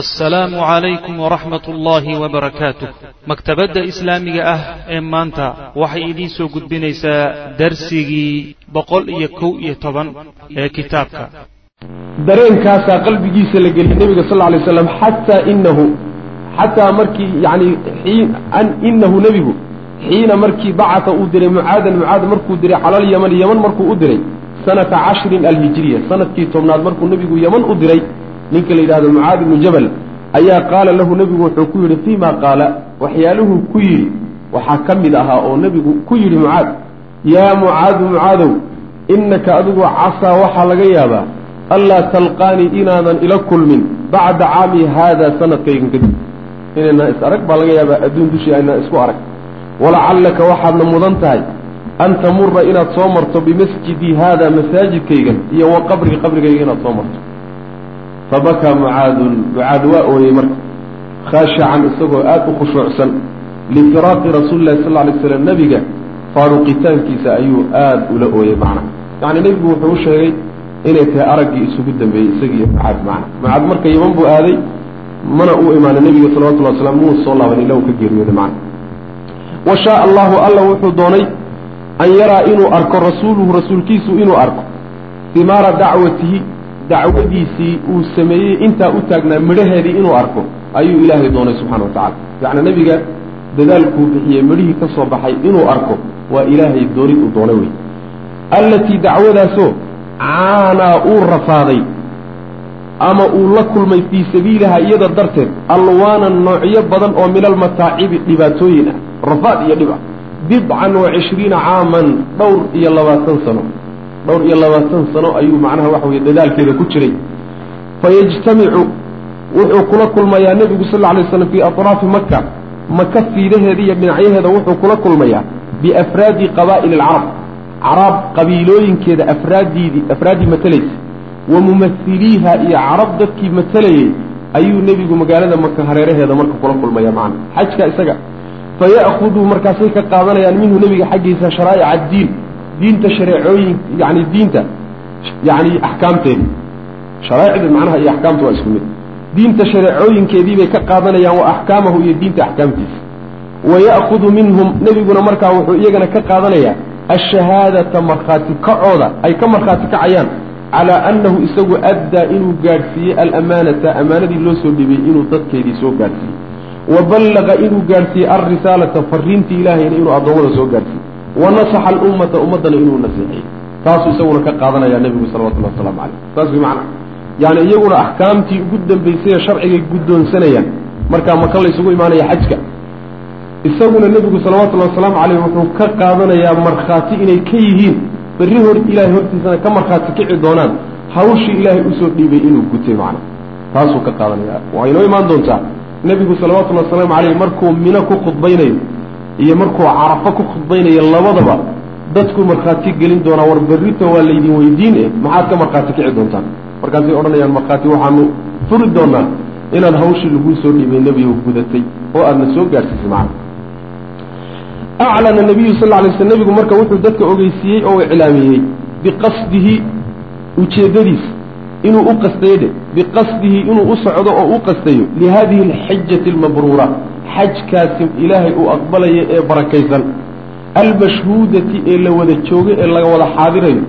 assalaamu calaykum waraxmat ullaahi wabarakaatuh maktabadda islaamiga ah ee maanta waxay idiin soo gudbinaysaa darsigii boqol iyo kow iyo toban ee kitaabka. Dareenkaasaa qalbigiisa la geliyey nebiga sal alay slam xataa inahu xataa markii yani inahu nebigu xiina markii bacata uu diray mucaadan mucaad markuu diray calal yaman yaman markuu u diray sanata cashrin alhijriya sannadkii tobnaad markuu nebigu yaman u diray ninka la yidhahdo mucaad ibnu jabal ayaa qaala lahu nebigu wuxuu ku yidhi fii ma qaala? Waxyaaluhuu ku yidhi waxaa ka mid ahaa oo nebigu ku yidhi mucaad yaa mucaadu mucaadow innaka adigu casaa waxaa laga yaabaa anlaa talqaanii inaadan ila kulmin bacda caami haada sanadkaygan kadib. Inaynaan is arag baa laga yaabaa adduun dushii aynaan isku arag. Walacallaka waxaadna mudan tahay an tamura inaad soo marto bimasjidii haada masaajidkaygan iyo wa qabrii qabrigayga inaad soo marto fabakaa mucaadun mucaad waa ooyey marka. khaashican isagoo aada u khushuucsan lifiraaqi rasuuli lahi sal lay slam nebiga faaruqitaankiisa ayuu aada ula ooyey macna yacni nebigu wuxuu u sheegay inay tahay araggii isugu dambeeyey isagiiyo mucaad macna mucaad marka yaman buu aaday mana uu imaanay nebiga salawatullah waslam muu soo laaban ila uu ka geeriyooday macna wa shaaa allahu alla wuxuu doonay an yaraa inuu arko rasuuluhu rasuulkiisu inuu arko himaara dacwatihi dacwadiisii uu sameeyey intaa u taagnaa midhaheedii inuu arko ayuu ilaahay doonay subxana wa tacala yacni nebiga dadaalkuu bixiyey midhihii ka soo baxay inuu arko waa ilaahay doonid uu doonay wey allatii dacwadaasoo caanaa uu rafaaday ama uu la kulmay fii sabiiliha iyada darteed alwaanan noocyo badan oo min almataacibi dhibaatooyin ah rafaad iyo dhib ah bidcan wa cishriina caaman dhowr iyo labaatan sano dhowr iyo labaatan sano ayuu macnaha waxa weye dadaalkeeda ku jiray. Fayajtamicu wuxuu kula kulmayaa nebigu sal alay slam fii atraafi maka maka fiidaheeda iyo dhinacyaheeda wuxuu kula kulmayaa biafraadi qabaa'ili alcarab carab qabiilooyinkeeda afraaddiidii afraaddii matalaysa. Wa mumahiliiha iyo carab dadkii matalayey ayuu nebigu magaalada maka hareeraheeda marka kula kulmaya macna. Xajka isaga. Faya'khudu markaasay ka qaadanayaan minhu nebiga xaggiisa sharaa'ic addiin diinta shareecooyin yani diinta yani axkaamteedi sharaaicda macnaha iyo axkaamta waa isku mid. Diinta shareecooyinkeedii bay ka qaadanayaan wa axkaamahu iyo diinta axkaamtiisa. Wa ya'khudu minhum nebiguna markaa wuxuu iyagana ka qaadanayaa ashahaadata markhaati kacooda ay ka markhaati kacayaan calaa annahu isagu addaa inuu gaadhsiiyey alamaanata amaanadii loo soo dhibay inuu dadkeedii soo gaadhsiiyey. Wa ballaqa inuu gaadhsiiyey alrisaalata fariintii ilaahayna inuu addoommada soo gaadhsiiyey wa nasaxa alummata ummaddana inuu nasiixiyey taasuu isaguna ka qaadanaya nebigu salawatullahi wasalaamu caleyh saas way macana yani iyaguna axkaamtii ugu dambaysay sharcigay guddoonsanayaan. Markaa maka laysugu imaanaya xajka. Isaguna nebigu salawatullahi wasalaamu caleyh wuxuu ka qaadanayaa markhaati inay ka yihiin. Berri hor ilaahay hortiisana ka markhaati kici doonaan. Hawshii ilaahay u soo dhiibay inuu gutay macna. Taasuu ka qaadanaya. Waa inoo imaan doontaa. Nebigu salawatullahi wasalaamu caleyh markuu mino ku khudbaynayo iyo markuu carafo ku khudbaynayo labadaba dadku markhaati gelin doonaa war berrito waa laydin weydiin eh maxaad ka markhaati kici doontaan? Markaasay odhanayaan markhaati waxaanu furi doonaa inaad hawshii laguu soo dhiibay nebigu gudatay oo aadna soo gaadhsiisay macna aclana nabiyu sal lay sl nebigu marka wuxuu dadka ogeysiiyey oo iclaamiyey biqasdihi ujeeddadiisa inuu u qastayo dhe biqasdihi inuu u socdo oo u qastayo lihadihi alxajati almabruura xajkaasi ilaahay uu aqbalayo ee barakaysan. Almashhuudati ee la wada joogo ee laga wada xaadirayo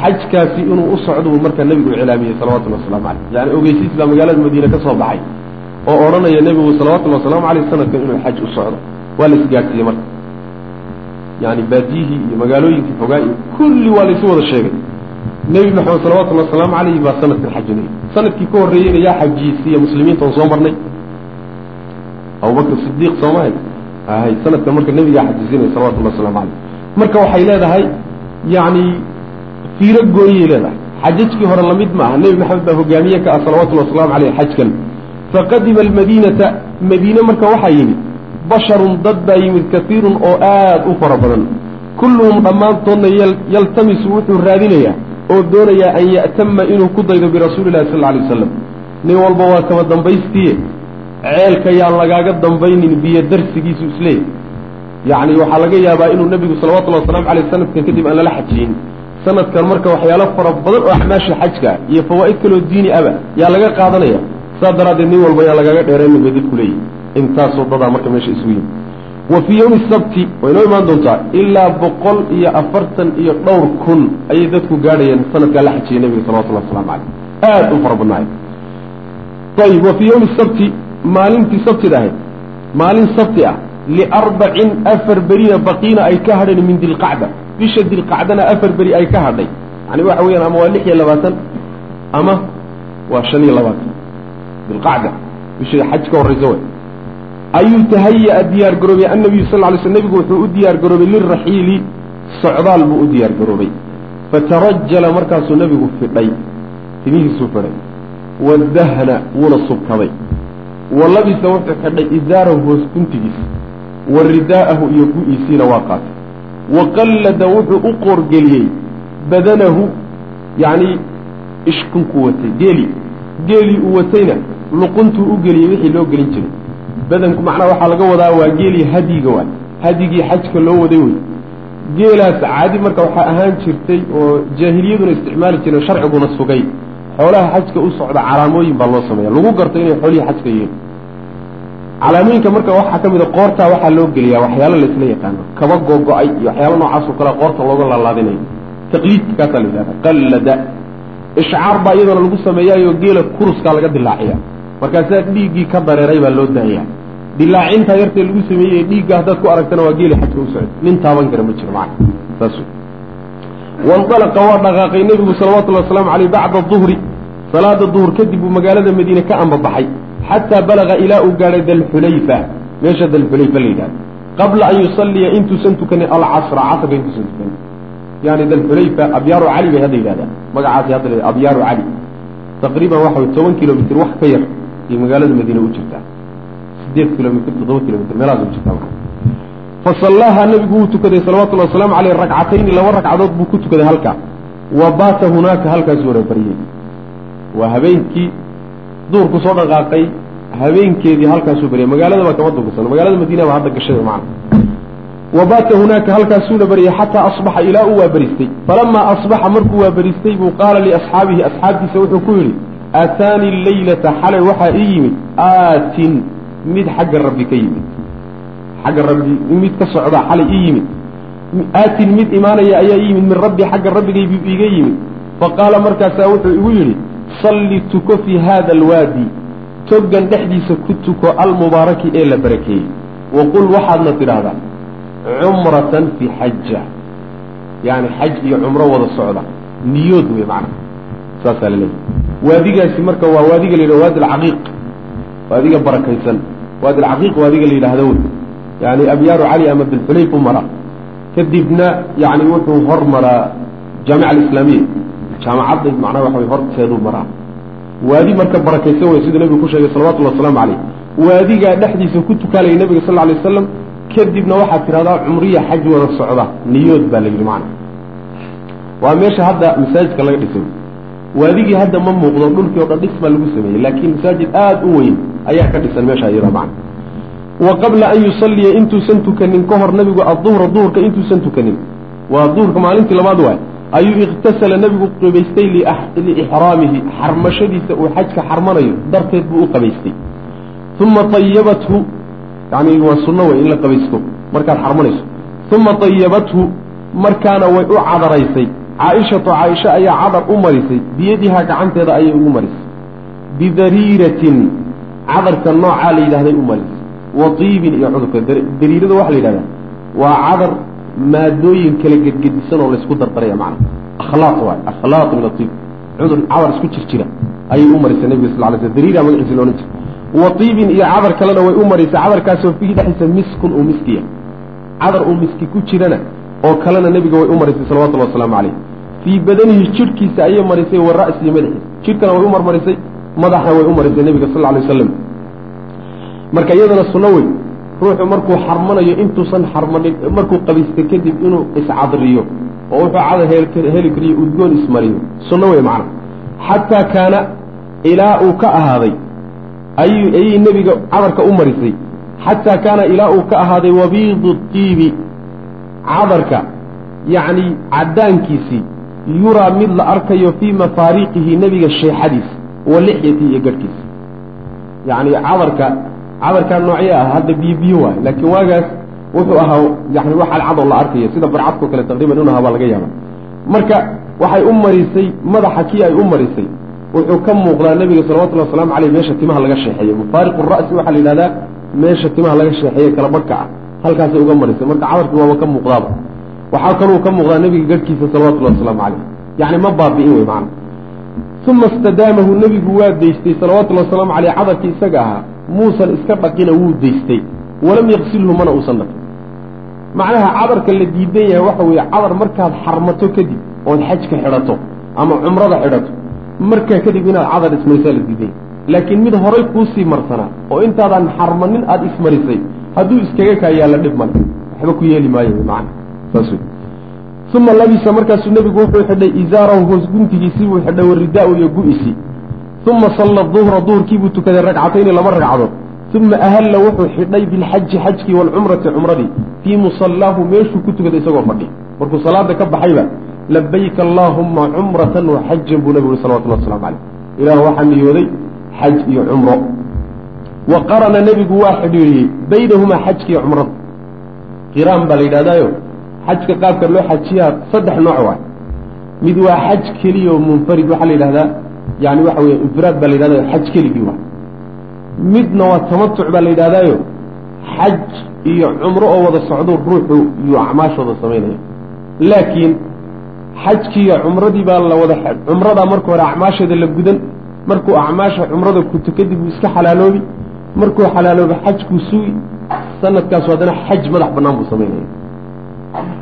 xajkaasi inuu u socdo buu markaa nebigu iclaamiyey salawatullhi waslamu caleyh yani ogeysiis baa magaalada madiine ka soo baxay oo odhanaya nebigu salawatullhi wasalaamu caleyh sanadkan inuu xaj u socdo. Waa la isgaadhsiiyey marka. Yani baadiyihii iyo magaalooyinkii fogaa iyo kulli waa laysu wada sheegay. Nebi maxamed salawatullahi wasalaamu caleyhi baa sanadkan xajinayay sannadkii ka horreeyeyna yaa xajiisiiya muslimiinta on soo marnay abubakr sidiiq soomahay hay sanadkan marka nebigaa xajiisinaya salawatullahi waslamu caleyh marka waxay leedahay yani fiiro gooyay leedahay. Xajajkii hore la mid ma aha. Nebi maxamed baa hogaamiye ka ah salawatullahi waslamu caleyh xajkan. Faqadima almadiinata madiine marka waxaa yimid basharun dad baa yimid kaiirun oo aada u fara badan. Kulluhum dhammaantoodna yaltamisu wuxuu raadinayaa oo doonayaa an ya'tama inuu ku daydo birasuuli illahi sal alay wasalam nin walba waa kama dambaystiye ceelka yaan lagaaga dambaynin biyo darsigiisu isleey yacni waxaa laga yaabaa inuu nebigu salawatullahi wasalamu caleyh sanadkan kadib aan lala xajiyin. Sanadkan marka waxyaalo fara badan oo acmaasha xajka iyo fawaa'id kaloo diini aba yaa laga qaadanaya. Saas daraaddeed nin walba yaan lagaga dheeraynin bay dadku leeyihiin intaasoo dadaa marka meesha isugu yimi wa fii yowmi sabti way noo imaan doontaa ilaa boqol iyo afartan iyo dhowr kun ayay dadku gaadhayeen sanadkaa la xajiyay nebiga salawatullahi waslamu caleyh aada u fara badnaay ayib wa fii yowmi sabti maalintii sabtida ahayd maalin sabti ah liarbacin afar berina baqiina ay ka hadheen min dilqacda. Bisha dilqacdana afar beri ay ka hadhay. Yani waxa weyaan ama waa lix iyo labaatan ama waa shan iyo labaatan. Dilqacda bisha xaj ka horraysa way ayuu tahaya-a diyaar garoobay. Annabiyu sal ly sl nebigu wuxuu u diyaar garoobay liraxiili socdaal buu u diyaar garoobay. Fatarajala markaasuu nebigu fidhay timihiisuu fidhay. Wadahna wuuna subkaday wa labisa wuxuu xidhay izaarahu hoos guntigiisa wa ridaa'ahu iyo gu-iisiina waa qaatay. Wa qallada wuxuu u qoorgeliyey badanahu yacni ishkunkuu watay geeli. Geelii uu watayna luquntuu u geliyey wixii loo gelin jiray. Badanku macnaha waxaa laga wadaa waa geelii hadyiga waay. Hadyigii xajka loo waday wey. Geelaas caadi marka waxaa ahaan jirtay oo jaahiliyaduna isticmaali jireen sharciguna sugay xoolaha xajka u socda calaamooyin baa loo sameeya lagu garto inay xoolihii xajka yihiin. Calaamooyinka marka waxaa ka mid a qoortaa waxaa loo geliyaa waxyaalo laysla yaqaano. Kaba googo-ay iyo waxyaalo noocaas oo kale qoorta looga laalaadinayo taqliidka kaasaa la yidhahda qallada. Ishcaar baa iyadana lagu sameeyaayo geela kuruskaa laga dilaaciya markaasaa dhiiggii ka dareeray baa loo daaya dilaacintaa yartee lagu sameeyey dhiigga haddaad ku aragtana waa geeli xajka u socda. Nin taaban kara ma jiro macna saas waindalaqa waa dhaqaaqay nebigu salawatullahi wasalaamu caleyh bacda duhri salaada duhur kadib buu magaalada madiine ka ambabaxay xataa balaga ilaa uu gaadhay dalxulayfa meesha dalxulayfa la yidhahda qabla an yusalliya intuusan tukanin alcasra casrka intuusan tukanin yani dalxulayfa abyaaru cali bay hadda yidhahdaan magacaasi hadda la abyaaru cali taqriiban waxa toban kilomitr wax ka yar iyo magaalada madiine u jirtaa sideed kilomitr toddoba kilomitr meelahaas u jirtaa fasallaaha nebigu wuu tukaday salawatullahi wasalaamu caleyh ragcatayni laba ragcadood buu ku tukaday halkaa wa baata hunaaka halkaasuu warabariyey waa habeenkii duurku soo dhaqaaqay habeenkeedii halkaasuu baryay magaalada baa kama durksan magaalada madiina baa hadda gashay macna. Wa baata hunaaka halkaasuuna baryay xataa asbaxa ilaa uu waabaristay falamaa asbaxa markuu waabaristay buu qaala liasxaabihi asxaabtiisa wuxuu ku yidhi aataani leylata xalay waxaa ii yimid aatin mid xagga rabbi ka yimid xagga rabbi mid ka socdaa xalay ii yimid. Aatin mid imaanaya ayaa ii yimid min rabbi xagga rabbigaybu iiga yimid. Faqaala markaasaa wuxuu igu yidhi salli tuko fii haada alwaadi toggan dhexdiisa ku tuko almubaaraki ee la barakeeyey. Waqul waxaadna tidhaahdaa cumratan fii xaja yani xaj iyo cumro wada socda. Niyood wey macna. Saasaa la leeyahy waadigaasi marka waa waadiga la yidhahdo waadi alcaqiiq waadiga barakaysan. Waadi alcaqiiq waadiga la yidhahdo wey yani abyaaru cali ama bilxulayf u maraa. Kadibna yani wuxuu hormaraa jaamica alislaamiya. Jaamacadda macnaha waxa way horteeduu maraa. Waadi marka barakaysan wey siduu nebigu ku sheegay salawatullahi wasalaamu caleyh waadigaa dhexdiisa ku tukaalaya nebiga sal lla alay wasalam kadibna waxaad tidhahdaa cumriya xaj wada socda. Niyood baa la yidhi macna. Waa meesha hadda masaajidka laga dhisay. Waadigii hadda ma muuqdo dhulkii o dhan dhis baa lagu sameeyey laakiin masaajid aada u weyn ayaa ka dhisan meesha iyada macna wa qabla an yusalliya intuusan tukanin ka hor nebigu adduhra duhurka intuusan tukanin. Waa duhurka maalintii labaad waay. Ayuu iqtasala nebigu qabaystay liixraamihi xarmashadiisa uu xajka xarmanayo darteed buu u qabaystay. Uma ayabathu yani waa sunno wey in la qabaysto markaad xarmanayso. Uma ayabathu markaana way u cadaraysay. Caaishatu caaisha ayaa cadar u marisay. Biyadihaa gacanteeda ayay ugu marisay. Bidariiratin cadarka noocaa la yidhahday u marisay wa tiibin iyo cudurka. Dariirada waxaa la yidhahdaa waa cadar maadooyin kala gedgedisan oo laysku dardaraya macna. Akhlaaq waay akhlaaq min atiib cudur cadar isku jir ayay u marisay nebiga sal lay sl dariira magaciisa loodhan jira wa tiibin iyo cadar kalena way u marisay cadarkaasoo fiihi dhexdiisa miskun uu miskiya. Cadar uu miski ku jirana oo kalena nebiga way u marisay salawatullahi wasalaamu caleyh fii badanihi jidhkiisa ayay marisay wa ra'sihi madaxiisa. Jidhkana way u marmarisay madaxna way u marisay nebiga sal alay wasalam marka iyadana sunno wey ruuxu markuu xarmanayo intuusan xarmanin markuu qabaysta kadib inuu iscadriyo oo wuxuu cadar heli kariyo udgoon ismariyo. Sunno wey macna. Xataa kaana ilaa uu ka ahaaday ayuu ayay nebiga cadarka u marisay. Xataa kaana ilaa uu ka ahaaday wabiidu tiibi cadarka yacni caddaankiisii yuraa mid la arkayo fii mafaariqihi nebiga sheexadiisa wa lixyatii iyo garhkiisa yani cadarka cadarkaa noocyo ah hadda biyo biyo waay laakiin waagaas wuxuu ahaa yani wax cadcadoo la arkayo sida barcadkao kale taqriiban inu ahaa baa laga yaaba marka waxay u marisay madaxa kii ay u marisay wuxuu ka muuqdaa nabiga salawatullhi wasalaamu aleyh meesha timaha laga sheexeeyo. Mufaariqu ra'si waxaa la yidhahdaa meesha timaha laga sheexeeye kala barhka ah halkaasay uga marisay. Marka cadarkii waaba ka muuqdaaba. Waxaa kaluu ka muuqdaa nabiga garhkiisa salawatullahi wasalaamu caleyh yani ma baabi'in wey macana uma istadaamahu nebigu waa daystay salawatullahi wasalaamu caleyh cadarkii isaga ahaa muusan iska dhaqina wuu daystay. Walam yaqsilhu mana uusan dhaqin. Macnaha cadarka la diidan yahay waxa weeye cadar markaad xarmato kadib ood xajka xidhato ama cumrada xidhato markaa kadib inaad cadar ismarisaa la diidan yahay. Laakiin mid horay kuusii marsanaa oo intaadan xarmanin aada ismarisay hadduu iskaga kaa yaalla dhib male. Waxba ku yeeli maayo macana saas uma labisa markaasuu nebigu wuxuu xidhay izaarahu hoos guntigiisii buu xidhay waridaa-u iyo gu-isii uma salla duhra duhurkiibuu tukaday ragcatayni laba ragcadood uma ahalla wuxuu xidhay bilxaji xajkii waalcumrati cumradii fii musallaahu meeshuu ku tukaday isagoo fadhi markuu salaada ka baxayba labayka allaahumma cumratan wa xajan buu nebigu ui salawatullah waslamu caleyh ilaah waxaa niyooday xaj iyo cumro wa qarana nebigu waa xidhiiriyey baynahumaa xajkiiyo cumrada qiraan baa la yidhahdaayo xajka qaabka loo xajiyaa saddex nooc waay mid waa xaj keliya oo munfarid waxaa la yidhahdaa yani waxa weye infiraad baa la yidhahdayo xaj keligii waay. Midna waa tamatuc baa la yidhahdaayo xaj iyo cumro oo wada socdo ruuxu iyo acmaashooda samaynaya laakiin xajkiiyo cumradii baa la wada cumradaa marka hore acmaasheeda la gudan markuu acmaasha cumrada kuto kadib uu iska xalaaloobi markuu xalaalooba xajkuu sugi sanadkaasu haddana xaj madax bannaan buu samaynaya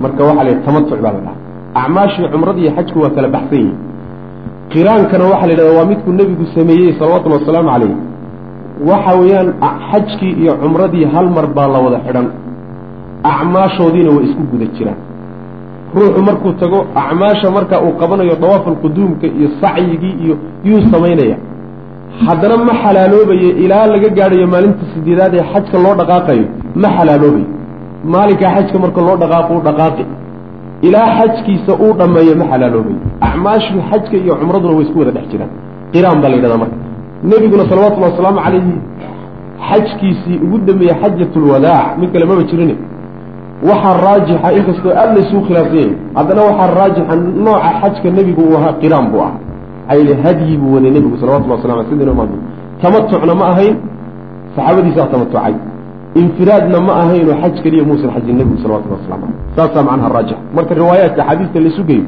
marka waxaa la yidhaha tamatuc baa la dhaha acmaashii cumradii iyo xajku waa kala baxsan yihiin qiraankana waxaa la yidhahda waa midkuu nebigu sameeyey salawatullhi wasalaamu calayh. Waxa weeyaan xajkii iyo cumradii hal mar baa la wada xidhan. Acmaashoodiina way isku guda jiraan. Ruuxu markuu tago acmaasha marka uu qabanayo dawaafalquduumka iyo sacyigii iyo yuu samaynaya. Haddana ma xalaaloobayo ilaa laga gaadhayo maalinta sideedaad ee xajka loo dhaqaaqayo ma xalaaloobayo maalinkaa xajka marka loo dhaqaaqo dhaqaaqi ilaa xajkiisa uu dhammeeyo ma xalaaloobayo acmaashii xajka iyo cumraduna way isku wada dhex jiraan. Qiraan baa la yidhahdaa marka. Nebiguna salawatullahi wasalaamu calayhi xajkiisii ugu dambeeyey xajatulwadaac mid kale maba jirin waxaa raajixa inkastoo aada laysuu khilaafsan yahay haddana waxaa raajixa nooca xajka nebigu uu ahaa qiraan buu ahaa. Maxaa hadyi buu waday nebigu salawatullah wasala alay sidina maad tamatucna ma ahayn saxaabadiisaa tamatucay infiraadna ma ahaynoo xaj keliya muusan xajin nebigu salawatullah waslamu aleyh saasaa macnaha raajix marka riwaayaadka axaadiista laysu geeyo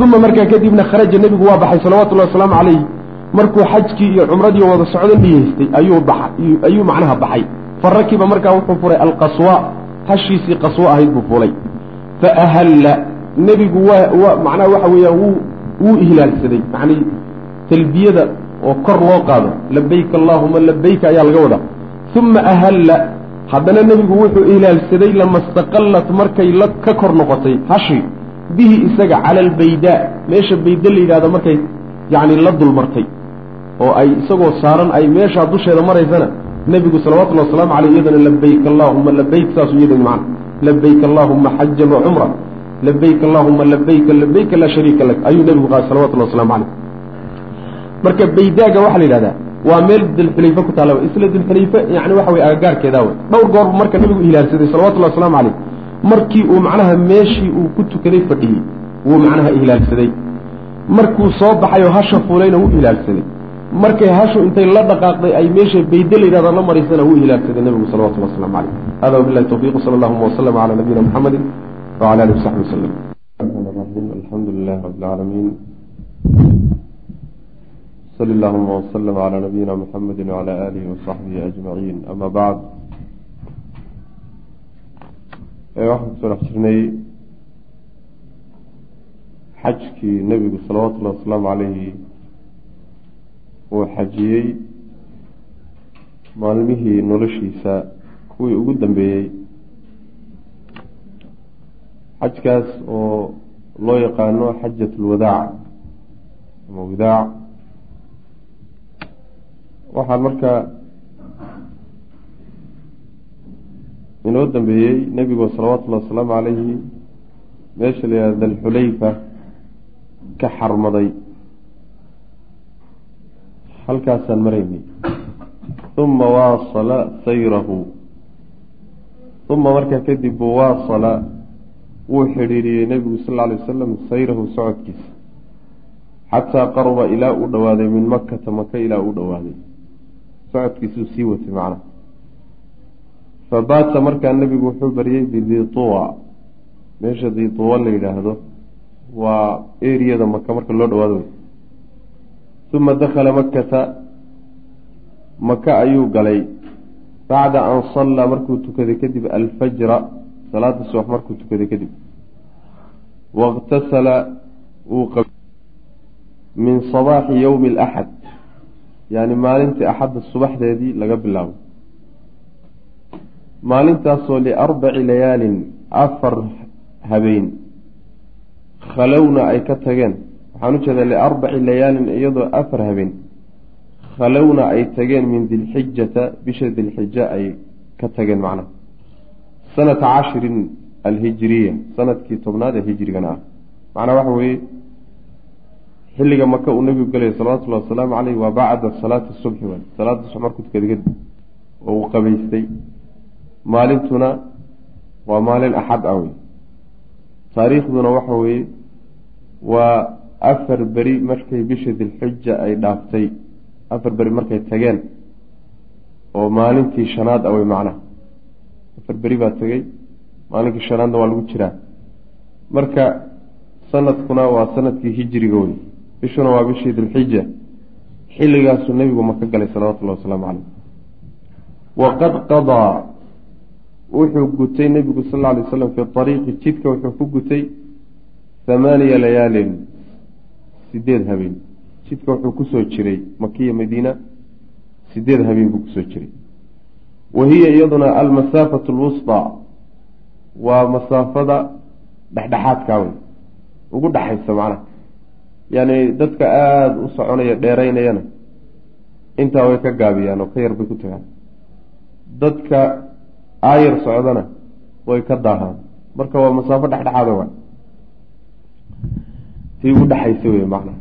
uma markaa kadibna kharaja nebigu waa baxay salawatullahi wasalaamu calayh markuu xajkii iyo cumradii wada socdo niyeystay ayuu baxay ayuu macnaha baxay. Fa rakiba markaa wuxuu furay alqaswa. Hashiisii qaswo ahayd buu fulay fa ahalla. Nebigu waa macnaha waxa weeyaan wuu wuu ihlaalsaday. Macnii talbiyada oo kor loo qaado. Labayka allaahuma labayka ayaa laga wadaa. Uma ahalla haddana nebigu wuxuu ihlaalsaday lama istaqallat markay la ka kor noqotay hashi bihi isaga cala albaydaa meesha bayda la yidhahdo markay yacni la dulmartay oo ay isagoo saaran ay meeshaa dusheeda maraysana nebigu salawatullahi wasalaamu caleyh iyadana labayk allaahuma labayk saasuu iyadani macna labayk allaahuma xajan wa cumra labayk allahuma labayka labayka laa shariika lak ayuu nebigu qaay salawatullahi waslamu caleyh. Marka baydaaga waxaa la yidhahdaa waa meel dilxulayfe ku taalla isla dilxulayfe yani waxa weye agagaarkeedaa wey dhowr goor marka nebigu ihlaalsaday salawatullahi waslamu caleyh markii uu macnaha meeshii uu ku tukaday fadhiyey wuu macnaha ihlaalsaday markuu soo baxay oo hasha fuulayna wuu ihlaalsaday markay hashu intay la dhaqaaqday ay meesha bayde la yidhahda la maraysana wuu ihlaalsaday nebigu salawatullah waslamu caleyh hada wabilahi tawfiq sala allahuma waslama cala nabiyina muxamedin wcala alihi wasaxbi waslem alxamdu sali allahuma waslama cala nabiyina muxamedi wcala alihi wasaxbihi ajmaciin ama bacd waxaan ku soo dhex jirnay xajkii nebigu salawatullahi wasalaamu caleyhi uu xajiyey maalmihii noloshiisa kuwii ugu dambeeyey xajkaas oo loo yaqaano xajat lwadaac ama wadaac waxaan marka inoo dambeeyey nebigu salawaatullahi wasalaamu calayhi meesha la yihahda dalxulayfa ka xarmaday. Halkaasaan maraynay uma waasala sayrahu. Uma markaa kadib waasala wuu xidhiiriyey nebigu sal lla alay wasalam sayrahu socodkiisa. Xataa qaruba ilaa uu dhowaaday min makata maka ilaa uu dhowaaday socodkiisuu sii watay macnaha fabaata markaa nebigu wuxuu baryey bidiituwa meesha diituwa la yidhaahdo waa eriyada maka marka loo dhawaado wey uma dakhala makata maka ayuu galay. Bacda an sallaa markuu tukaday kadib alfajra salaada subax markuu tukaday kadib. Waاktasala wuu min sabaaxi yowmi alaxad yani maalintii axadda subaxdeedii laga bilaabo. Maalintaasoo liarbaci layaalin afar habeen. Khalowna ay ka tageen. Waxaan u jeedaa liarbaci layaalin iyadoo afar habeen. Khalowna ay tageen min dilxijata bisha dilxija ay ka tageen macnaha sanata cashirin alhijiriya sannadkii tobnaad ee hijrigana ah. Macnaa waxa weeye xilliga maka uu nebigu gelaya salawatullahi wasalaamu caleyh waa bacda salaati subxi waay. Salaada subax markuu tukada kadib oo uu qabaystay. Maalintuna waa maalin axad ah wey taariikhduna waxa weeye waa afar beri markay bisha dilxija ay dhaaftay. Afar beri markay tageen oo maalintii shanaad ah wey macnaha. Afar beri baa tegey maalinkii shanaadna waa lagu jiraa. Marka sanadkuna waa sannadkii hijriga wey bishuna waa bishii dilxija xilligaasuu nebigu maka galay salawatullahi wasalaamu caleyh waqad qadaa wuxuu gutay nebigu sal lla lay slam fi ariiqi jidka wuxuu ku gutay thamaaniya layaalin sideed habeen. Jidka wuxuu ku soo jiray makiya madiina sideed habeen buu ku soo jiray. Wa hiya iyaduna almasaafatu alwusطaa waa masaafada dhexdhexaadkaa wey ugu dhexaysa macnaha yani dadka aada u soconaya dheeraynayana intaa way ka gaabiyaan oo ka yar bay ku tagaan. Dadka aayar socdana way ka daahaan. Marka waa masaafo dhexdhexaada wa tii ugu dhexaysa wey macnaha.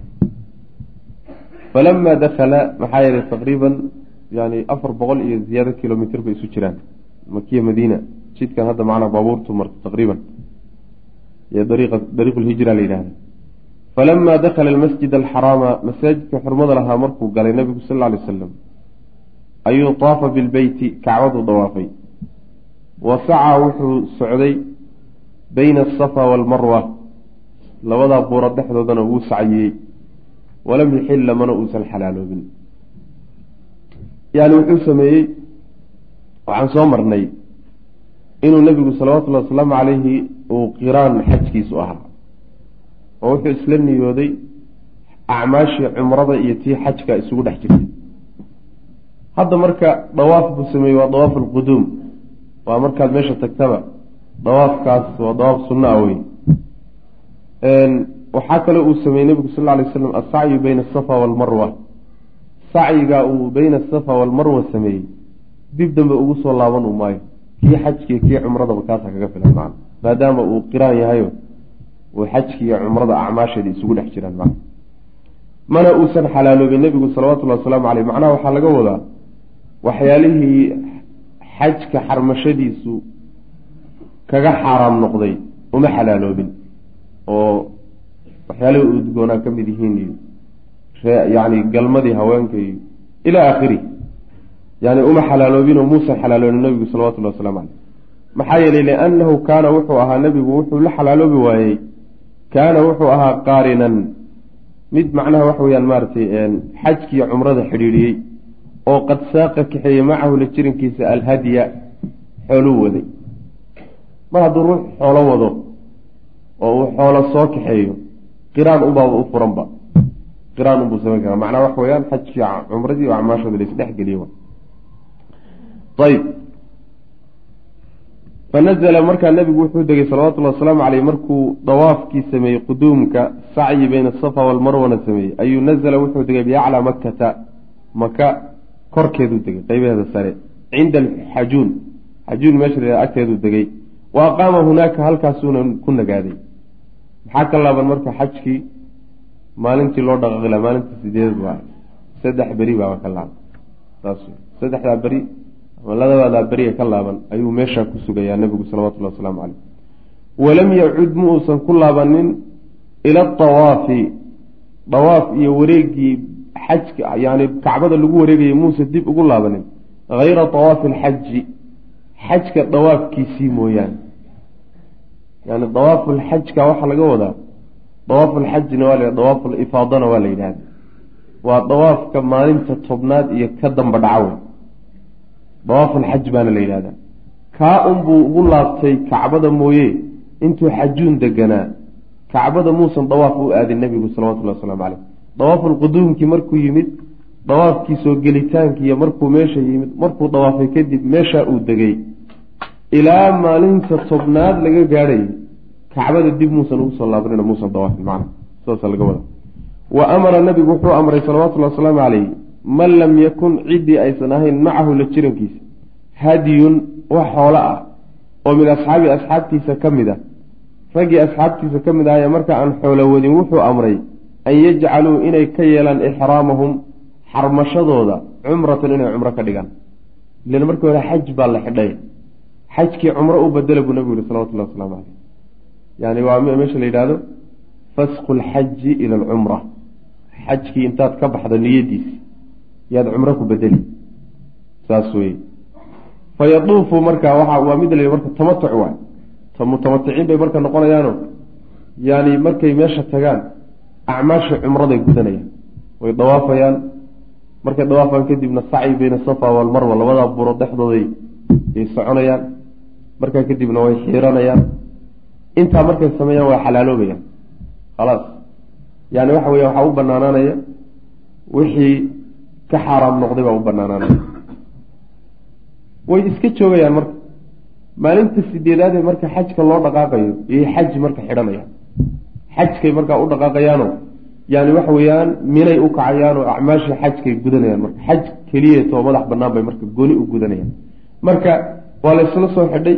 Falama dakala maxaa yeelay taqriiban yani afar boqol iyo ziyaado kilomitr bay isu jiraan. Makiya madiina. Jidkan hadda macnaa baabuurtu marto taqriiban. Iyo dariiqa dariiq lhijra la yidhahda falama dakala almasjid alxaraama masaajidka xurmada lahaa markuu galay nabigu sal alay wasalam ayuu taafa bilbeyti kacbaduu dawaafay wa sacaa wuxuu socday bayna asafa waalmarwa labadaa buuro dhexdoodana wuu saciyey walam yuxilla mana uusan xalaaloobin yani wuxuu sameeyey waxaan soo marnay inuu nebigu salawatullahi wasalaamu calayhi uu qiraan xajkiisu ahaa oo wuxuu isla niyooday acmaashii cumrada iyo tii xajka isugu dhex jirtay. Hadda marka dawaaf buu sameeyey waa dawaaf alquduum waa markaad meesha tagtaba dawaafkaas waa dawaaf sunna a wey waxaa kale uu sameeyey nebigu sal lla alay slam asacyu bayna asafa waalmarwa sacyiga uu beyna asafa waalmarwa sameeyey dib dambe ugu soo laaban u maayo. Kii xajkiiyo kii cumradaba kaasa kaga filan macna maadaama uu qiraan yahayo uu xajki iyo cumrada acmaasheeda isugu dhex jiraan macna mana uusan xalaaloobin nebigu salawatullahi wasalaamu caleyh macnaha waxaa laga wadaa waxyaalihii xajka xarmashadiisu kaga xaaraam noqday uma xalaaloobin oo waxyaalihii udgoonaa ka mid yihiin iyo yani galmadii haweenka iyo ilaa aakhiri. Yani uma xalaaloobinoo muusan xalaaloobin nebigu salawatullahi waslamu caleyh maxaa yeelay liannahu kaana wuxuu ahaa nebigu wuxuu la xalaaloobi waayey kaana wuxuu ahaa qaarinan. Mid macnaha waxa weyaan maaratay xajkiiyo cumrada xidhiidhiyey oo qad saaqa kaxeeyey macahu la jirankiisa alhadya xooluu waday. Mar hadduu ruux xoolo wado oo uu xoolo soo kaxeeyo qiraan unbaaba u furanba. Qiraan unbuu samayn karaa. Macnaha waxa weyaan xajkii cumradii oo acmaashooda la isdhex geliye ayb fanazla markaa nebigu wuxuu degay salawatullahi wasalaamu caleyh markuu dawaafkii sameeyey quduumka sacyi bayna asafa waalmarwana sameeyey ayuu nazla wuxuu degay biaclaa makkata maka korkeeduu degay qeybaheeda sare cinda alxajuun xajuun meesha agteeduu degay wa aqaama hunaaka halkaasuuna ku nagaaday maxaa ka laaban marka xajkii maalintii loo dhaqaaqila maalintii sideedad waa saddex beri baaba ka laaban saddexdaa beri ama ladabadaa beriga ka laaban ayuu meeshaa ku sugayaa nebigu salawatullahi wasalaamu caleyh walam yacud ma uusan ku laabanin ila atawaafi dawaaf iyo wareegii xajka yani kacbada lagu wareegayay muuse dib ugu laabanin hayra dawaafi alxaji xajka dawaafkiisii mooyaane. Yani dawaafulxajka waxaa laga wadaa dawaafulxajina waa la dawaafulifaadana waa la yidhahda waa dawaafka maalinta tobnaad iyo ka damba dhaca wey dawaafulxaj baana la yidhahdaa kaa unbuu ugu laabtay kacbada mooye intuu xajuun deganaa. Kacbada muusan dawaaf u aadin nebigu salawatullahi wasalaamu caleyh dawaafulquduumkii markuu yimid dawaafkii soo gelitaankiiyo markuu meesha yimid markuu dawaafay kadib meeshaa uu degay. Ilaa maalinta tobnaad laga gaadhayay kacbada dib muusan ugu soo laabanina muusan dawaafin macna saasa laga wada wa amara nabigu wuxuu amray salawatullahi wasalaamu caleyh man lam yakun ciddii aysan ahayn macahu la jirankiisa hadyun wax xoolo ah oo min asxaabi asxaabtiisa ka mid a raggii asxaabtiisa ka mid ahaya marka aan xoolo wadin wuxuu amray an yajcaluu inay ka yeelaan ixraamahum xarmashadooda cumratan inay cumro ka dhigaan. Ilan markii hore xaj baa la xidhay. Xajkii cumro u badela buu nabigu yihi salawatullahi wasalaamu caleyh yani waa meesha la yidhahdo fasku lxaji ila alcumra. Xajkii intaad ka baxdo niyadiisi yaad cumro ku bedeli. Saas weye fayaduufu marka waa waa mid la marka tamatuc waay. Mutamaticiin bay marka noqonayaano yani markay meesha tagaan acmaasha cumraday gudanayaan. Way dawaafayaan markay dawaafaan kadibna sacyi bayna safa walmarwa labadaa buro dhexdooday ay soconayaan. Markaa kadibna way xiiranayaan. Intaa markay sameeyaan waa xalaaloobayaan. Khalaas. Yani waxa weya waxaa u banaanaanaya wixii ka xaaraam noqday baa u banaanaanaya way iska joogayaan marka. Maalinta sideedaadee marka xajka loo dhaqaaqayo iyo xaj marka xidhanayaan. Xajkay markaa u dhaqaaqayaano yani waxa weeyaan minay u kacayaanoo acmaashii xajkay gudanayaan marka. Xaj keliyeetoo madax banaan bay marka gooni u gudanayaan. Marka waa la ysla soo xidhay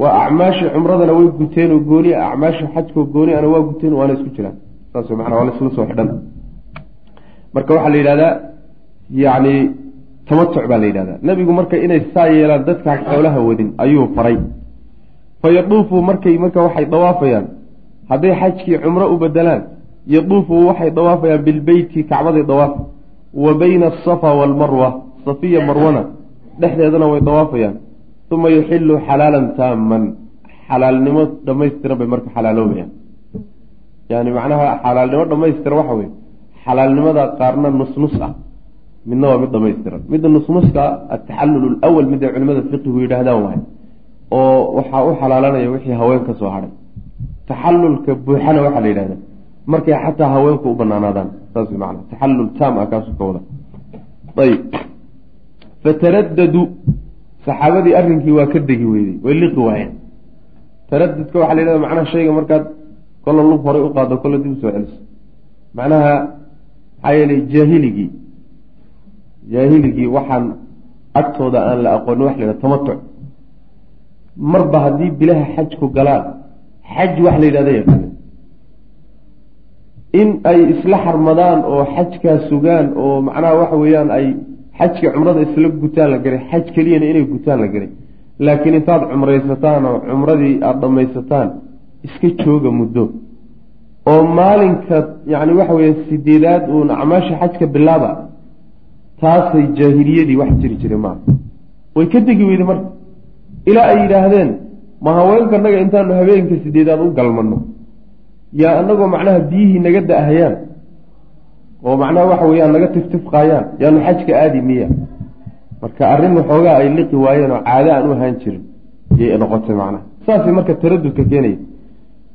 waa acmaashii cumradana way guteen oo gooni a acmaashii xajkoo gooni ana waa guteen waana isku jiraan saas mana waa laysla soo xidhan. Marka waxaa la yidhahdaa yani tamatuc baa la yidhahdaa. Nebigu marka inay saa yeelaan dadkaa xoolaha wadin ayuu faray. Fa yaduufu markay marka waxay dawaafayaan hadday xajkii cumro u bedelaan yaduufu waxay dawaafayaan bilbeyti kacbaday dawaafa wa bayna asafa waalmarwa safiya marwana dhexdeedana way dawaafayaan. Uma yuxilu xalaalan taaman xalaalnimo dhamaystiran bay marka xalaaloobayaan. Yani macnaha xalaalnimo dhamaystiran waxa weye xalaalnimada qaarna nusnus ah midna waa mid dhamaystiran. Midda nusnuska ataxallul lwal mid ay culimada fiqigu yidhaahdaan waay oo waxaa u xalaalanaya wixii haween ka soo hadhay taxallulka buuxana waxaa la yidhahda markay xataa haweenku u banaanaadaan saas man taxallul taam ah kaasuu ka wada ayb fataraddaduu saxaabadii arrinkii waa ka degi weyday way liqi waayeen. Taradudka waxaa la yidhahda macnaha shayga markaad kolla lug horay u qaado kolla dib u soo celiso macnaha maxaa yeelay jaahiligii jaahiligii waxaan agtooda aan la aqoonin wax la yidhahda tamatuc marba haddii bilaha xajku galaan xaj wax la yidhahda yaqaana in ay isla xarmadaan oo xajkaa sugaan oo macnaha waxa weeyaan ay xajkii cumrada isla gutaan la garay xaj keliyana inay gutaan la garay. Laakiin intaad cumraysataan oo cumradii aada dhamaysataan iska jooga muddo. Oo maalinka yacni waxa weeye sideedaad uun acmaasha xajka bilaaba taasay jaahiliyadii wax jiri jiray maaha way ka degi weyday marka ilaa ay yidhaahdeen ma haweenka naga intaanu habeenka sideedaad u galmano yaa anagoo macnaha biyihii naga da-hayaan oo macnaha waxa weeyaan naga tiftifqaayaan yaanu xajka aadi miya. Marka arrin waxoogaa ay liqi waayeen oo caado aan u ahaan jirin yay noqotay macnaha. Saasay marka taradudka keenaya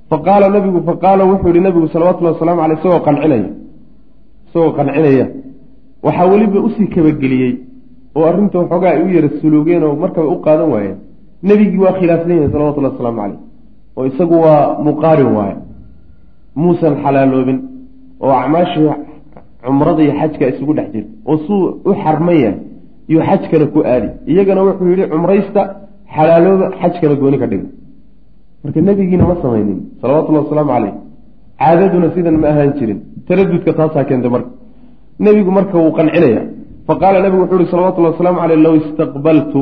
fa qaala nabigu fa qaala wuxuu yihi nabigu salawatullahi wasalaamu caleyh isagoo qancinaya isagoo qancinaya waxaa weliba u sii kabageliyey oo arrinta waxoogaa ay u yara suluugeen oo markaba u qaadan waayeen. Nebigii waa khilaafsan yahay salawatullahi wasalaamu caleyh oo isagu waa muqaarin waaye. Muusan xalaaloobin oo acmaashii cumrada xajka isugu dhex jirta. Oo suu u xarmaya yuu xajkana ku aadi. Iyagana wuxuu yihi cumraysta xalaalooba xajkana gooni ka dhiga. Marka nebigiina ma samaynin. Salawatullahi wasalaamu caleyh caadaduna sidan ma ahaan jirin. Taradudka taasaa keentay marka nebigu marka wuu qancinaya faqaala nabigu wuxuu uhi salawatullhi wasalaamu caleyh low istaqbaltu.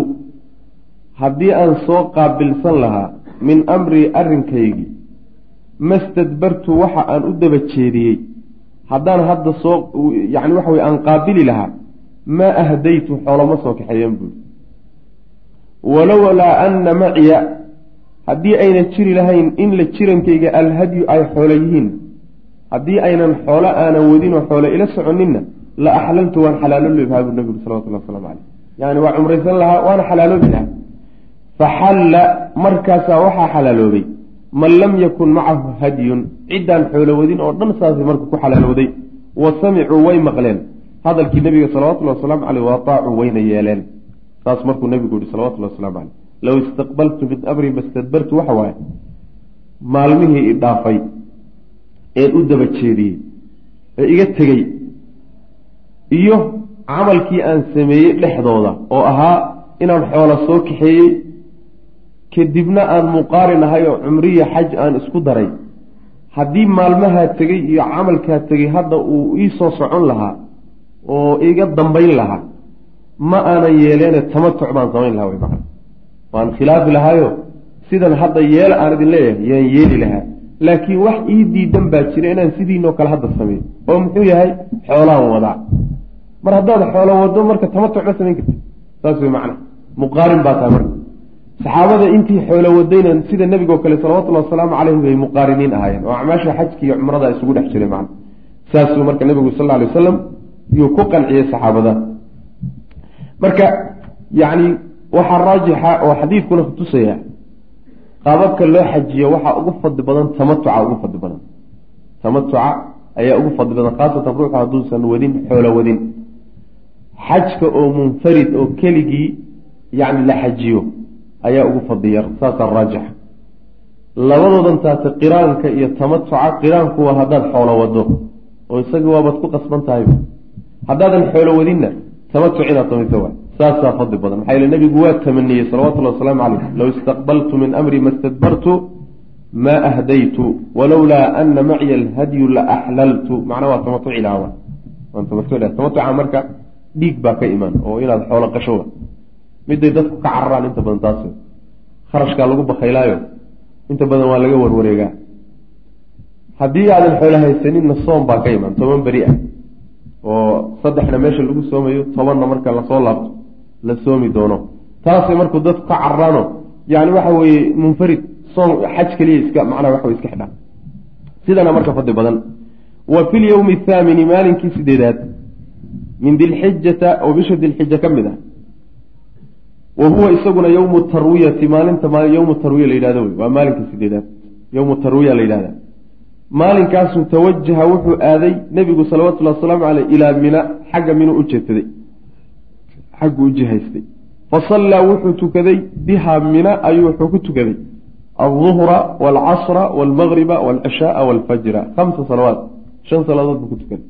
Haddii aan soo qaabilsan lahaa min amrii arrinkaygii mastadbartu waxa aan u daba jeediyey. Haddaan hadda soo yani waxa weye aan qaabili lahaa maa ahdaytu xooloma soo kaxeeyeen buuri walowlaa anna maciya haddii ayna jiri lahayn in la jirankayga alhadyu ay xoolo yihiin haddii aynan xoolo aanan wadinoo xoolo ila soconinna la axlaltu waan xalaaloobi lahaa buu nabigu salawatullah waslamu caleyh yani waa cumraysan lahaa waana xalaaloobi lahaa. Faxalla markaasaa waxaa xalaaloobay. Man lam yakun macahu hadyun ciddaan xoolo wadin oo dhan saasay marka ku xalaalowday wa samicuu way maqleen. Hadalkii nabiga salawatullahi wasalaamu caleyh waaطaacuu wayna yeeleen. Saas markuu nabigu yihi salawatullahi waslamu caleyh low istaqbaltu min amri mastadbartu waxa waaye maalmihii i een u daba jeediyey ee iga tegey iyo camalkii aan sameeyey dhexdooda oo ahaa inaan xoolo soo kaxeeyey kadibna aan muqaarin ahay oo cumriya xaj aan isku daray. Haddii maalmahaa tegey iyo camalkaa tegey hadda uu iisoo socon lahaa oo iga dambayn lahaa ma aanan yeeleene tamatuc baan samayn lahaa wy macana waan khilaafi lahaayo sidan hadda yeela aan idin leeyahay yaan yeeli lahaa laakiin wax ii diidan baa jira inaan sidiinoo kale hadda sameeyo oo muxuu yahay? Xoolaan wadaa mar haddaad xoolo wado marka tamatuc ma samayn karti saas wey macana muqaarin baa tahay marka. Saxaabada intii xoolo wadayna sida nebigoo kale salawatullhi wasalaamu caleyhi bay muqaariniin ahaayeen oo acmaasha xajka iyo cumrada isugu dhex jiray macana saasuu marka nebigu sal lla alay wasalam yuu ku qanciyey saxaabada. Marka yacni waxaa raajixa oo xadiidkuna kutusaya qaababka loo xajiyo waxaa ugu fadli badan tamatuca ugu fadli badan. Tamatuca ayaa ugu fadli badan khaasatan ruuxu hadduusan wadin xoolo wadin. Xajka oo munfarid oo keligii yacni la xajiyo ayaa ugu fadli yar saasaa raajixa labadoodan taasi qiraanka iyo tamatuca qiraanku waa haddaad xoolo wado oo isaga waabaad ku qasban tahay. Haddaadan xoolo wadinna tamatuc inaad samayso waay saasaa fadli badan. Maxaa yeele nebigu waa tamaniyey salawatullhi wasalaamu caleyh low istaqbaltu min amri ma stadbartu maa ahdaytu walowlaa ana maciya alhadyu la axlaltu macnaa waa tamatuci lahaa waan tamatuci laha tamatuca marka dhiig baa ka imaan oo inaad xoolo qashowa miday dadku ka cararaan inta badan taas kharashkaa lagu bakaylaayo inta badan waa laga warwareegaa. Haddii aadan xoolo haysaninna soom baa ka imaan. Toban beri ah oo saddexna meesha lagu soomayo tobanna marka la soo laabto la soomi doono. Taasay markuu dadku ka cararaano yani waxa weeye munfarid soom xaj keliya iska macnaa waxa wey iska xidhaan sidana marka fadli badan. Wa fi lyowmi athaamini maalinkii sideedaad min dilxijata oo bisha dilxija ka mid ah. Wa huwa isaguna yowmu tarwiyati maalinta yowmu tarwiya la yidhahdo wey waa maalinka sideedaad. Yowmu tarwiya la yidhahda. Maalinkaasuu tawajaha wuxuu aaday nebigu salawatullhi wasalaamu caleyh ilaa mina xagga minuu u jeedsaday xagguu jihaystay. Fasallaa wuxuu tukaday bihaa mina ayuu wuxuu ku tukaday. Alduhra waalcasra waalmagriba waalcishaaa waalfajra khamsa salawaat shan salaadood buu ku tukaday.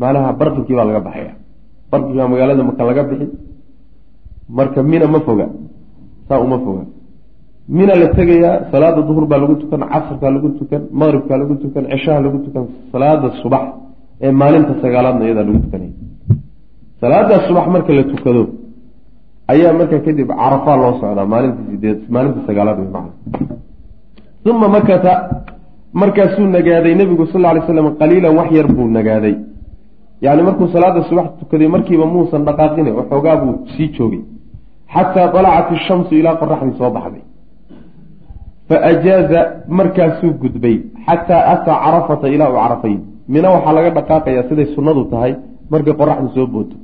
Macnaha barqikii baa laga baxaya. Barqikii baa magaalada maka laga bixi marka mina ma foga. Saa uma foga. Mina la tegayaa salaada duhur baa lagu tukan casrkaa lagu tukan maqribkaa lagu tukan cishaha lagu tukan salaada subax ee maalinta sagaalaadna iyadaa lagu tukanaya salaada subax marka la tukado ayaa markaa kadib carafaa loo socdaa maalinta sideed maalinta sagaalaad wey macna uma makata markaasuu nagaaday nebigu sal ly slam qaliilan wax yar buu nagaaday. Yani markuu salaada subax tukaday markiiba muusan dhaqaaqine waxoogaa buu sii joogay. Xataa dalacat ishamsu ilaa qoraxdii soo baxday. Faajaaza markaasuu gudbay. Xataa ataa carafata ilaa uu carafay mina waxaa laga dhaqaaqayaa siday sunnadu tahay markay qoraxdu soo booto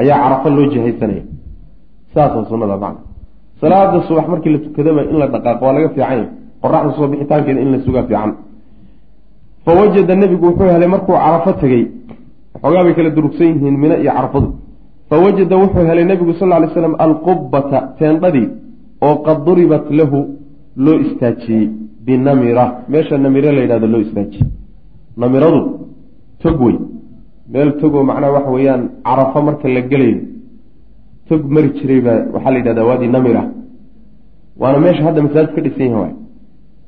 ayaa carafo loo jihaysanaya saasa sunnada macna. Salaada subax markii la tukadaba in la dhaqaaqo waa laga fiican yahy qoraxda soo bixitaankeeda in la sugaa fiican. Fa wajada nebigu wuxuu helay markuu carafo tegey waxoogaa bay kala durugsan yihiin mina iyo carafadu. Fa wajada wuxuu helay nebigu sal ly slam alqubbata teendhadii oo qad duribat lahu loo istaajiyey binamira. Meesha namire la yidhahdo loo istaajiyey. Namiradu tog wey meel togoo macnaha waxa weeyaan carafo marka la gelayo tog mari jiray baa waxaa la yidhahdaa waadi namira. Waana meesha hadda masaajid ka dhisan yaha waay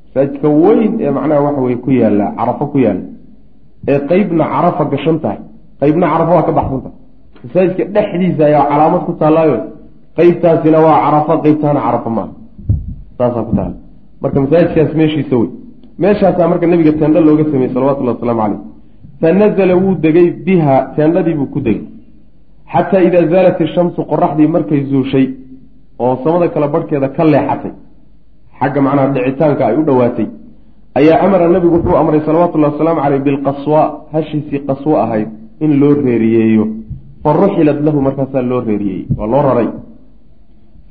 masaajidka weyn ee macnaha waxa weye ku yaalla carafo ku yaalla ee qeybna carafa gashan tahay. Qeybna carafo waa ka baxsan tahay. Masaajidka dhexdiisa ayaa calaamad ku taallaayo qeybtaasina waa carafo qeybtaana carafo maaha saasaa ku taala marka masaajidkaas meeshiisa wey meeshaasaa marka nabiga teendho looga sameeyey salawatullahi wasalaamu caleyh fa nazala wuu degay biha teendhadiibuu ku degay xataa idaa zaalat ishamsu qoraxdii markay zuushay oo samada kale barhkeeda ka leexatay xagga macnaha dhicitaanka ay u dhowaatay ayaa amara nabigu wuxuu amray salawatullahi wasalaamu caleyh bilqaswa hashiisii qaswo ahayd in loo reeriyeeyo fa ruxilat lahu markaasaa loo reeriyeeyey waa loo raray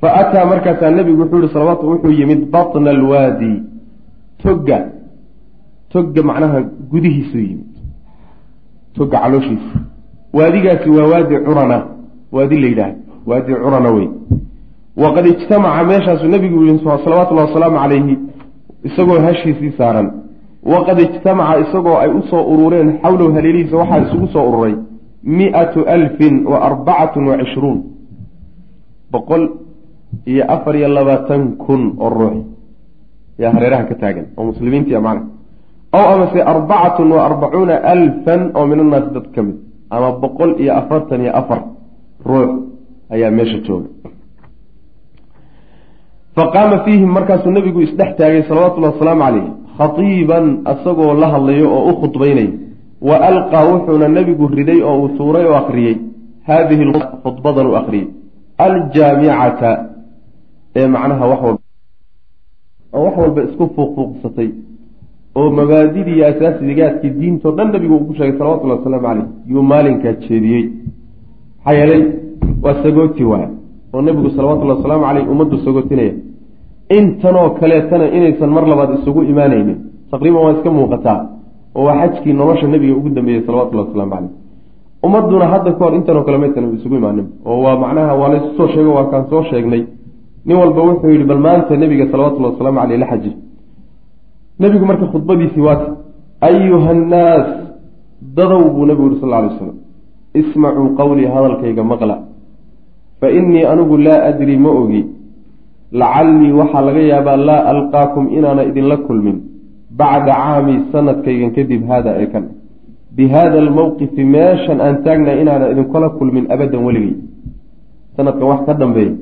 fa ataa markaasaa nebigu wuxuu yihi salawaatu wuxuu yimid batna alwaadi togga togga macnaha gudihiisuu yimid togga calooshiisa waadigaasi waa waadi curana waadi la yidhaah waadi curana wey waqad ijtamaca meeshaasuu nebigu yihi salawatullahi wasalaamu calayhi isagoo hashiisii saaran. Waqad ijtamaca isagoo ay u soo urureen xawlow haleelihiisa waxaa isugu soo ururay mi-atu alfin wa arbacatun wa cishruun. Boqol iyo afar iyo labaatan kun oo ruux. Yaa hareeraha ka taagan oo muslimiintii macna ow amase arbacatun wa arbacuuna alfan oo min annaasi dad ka mid ama boqol iyo afartan iyo afar ruux ayaa meesha jooga. Faqaama fiihim markaasuu nabigu isdhex taagay salawatullahi wasalaamu caleyh khatiiban asagoo la hadlayo oo u khudbaynay. Wa alqaa wuxuuna nebigu riday oo uu tuuray oo akhriyey. Haadihi khudbadan u akhriyey. Aljaamicata ee macnaha wax walba oo wax walba isku fuuqfuuqsatay oo mabaadidii iyo asaasidigaadkii diintao dhan nabigu ku sheegay salawatullahi wasalaamu caleyh yuu maalinkaa jeediyey. Maxaa yeelay waa sagooti waaya oo nebigu salawatullahi wasalaamu caleyh ummaddu sagootinaya. Intanoo kaleetana inaysan mar labaad isugu imaanaynin taqriiban waa iska muuqataa oo waa xajkii nolosha nebiga ugu dambeeyey salawatullahi wasalaamu caleyh ummadduna hadda ka hor intanoo kale maysan isugu imaanin oo waa macnaha waa laysu soo sheego waa kaan soo sheegnay. Nin walba wuxuu yidhi bal maanta nebiga salawatullahi wasalaamu caleyh la xaji nebigu marka khudbadiisii waata ayuha annaas dadow buu nebigu yihi sal lla alay waslam ismacuu qawlii hadalkayga maqla. Fa innii anigu laa adri ma ogi. Lacallii waxaa laga yaabaa laa alqaakum inaana idinla kulmin bacda caami sanadkaygan kadib haada ee kan. Bi haada almowqifi meeshan aan taagnay inaana idinkula kulmin abadan weligay. Sanadkan wax ka dambeeya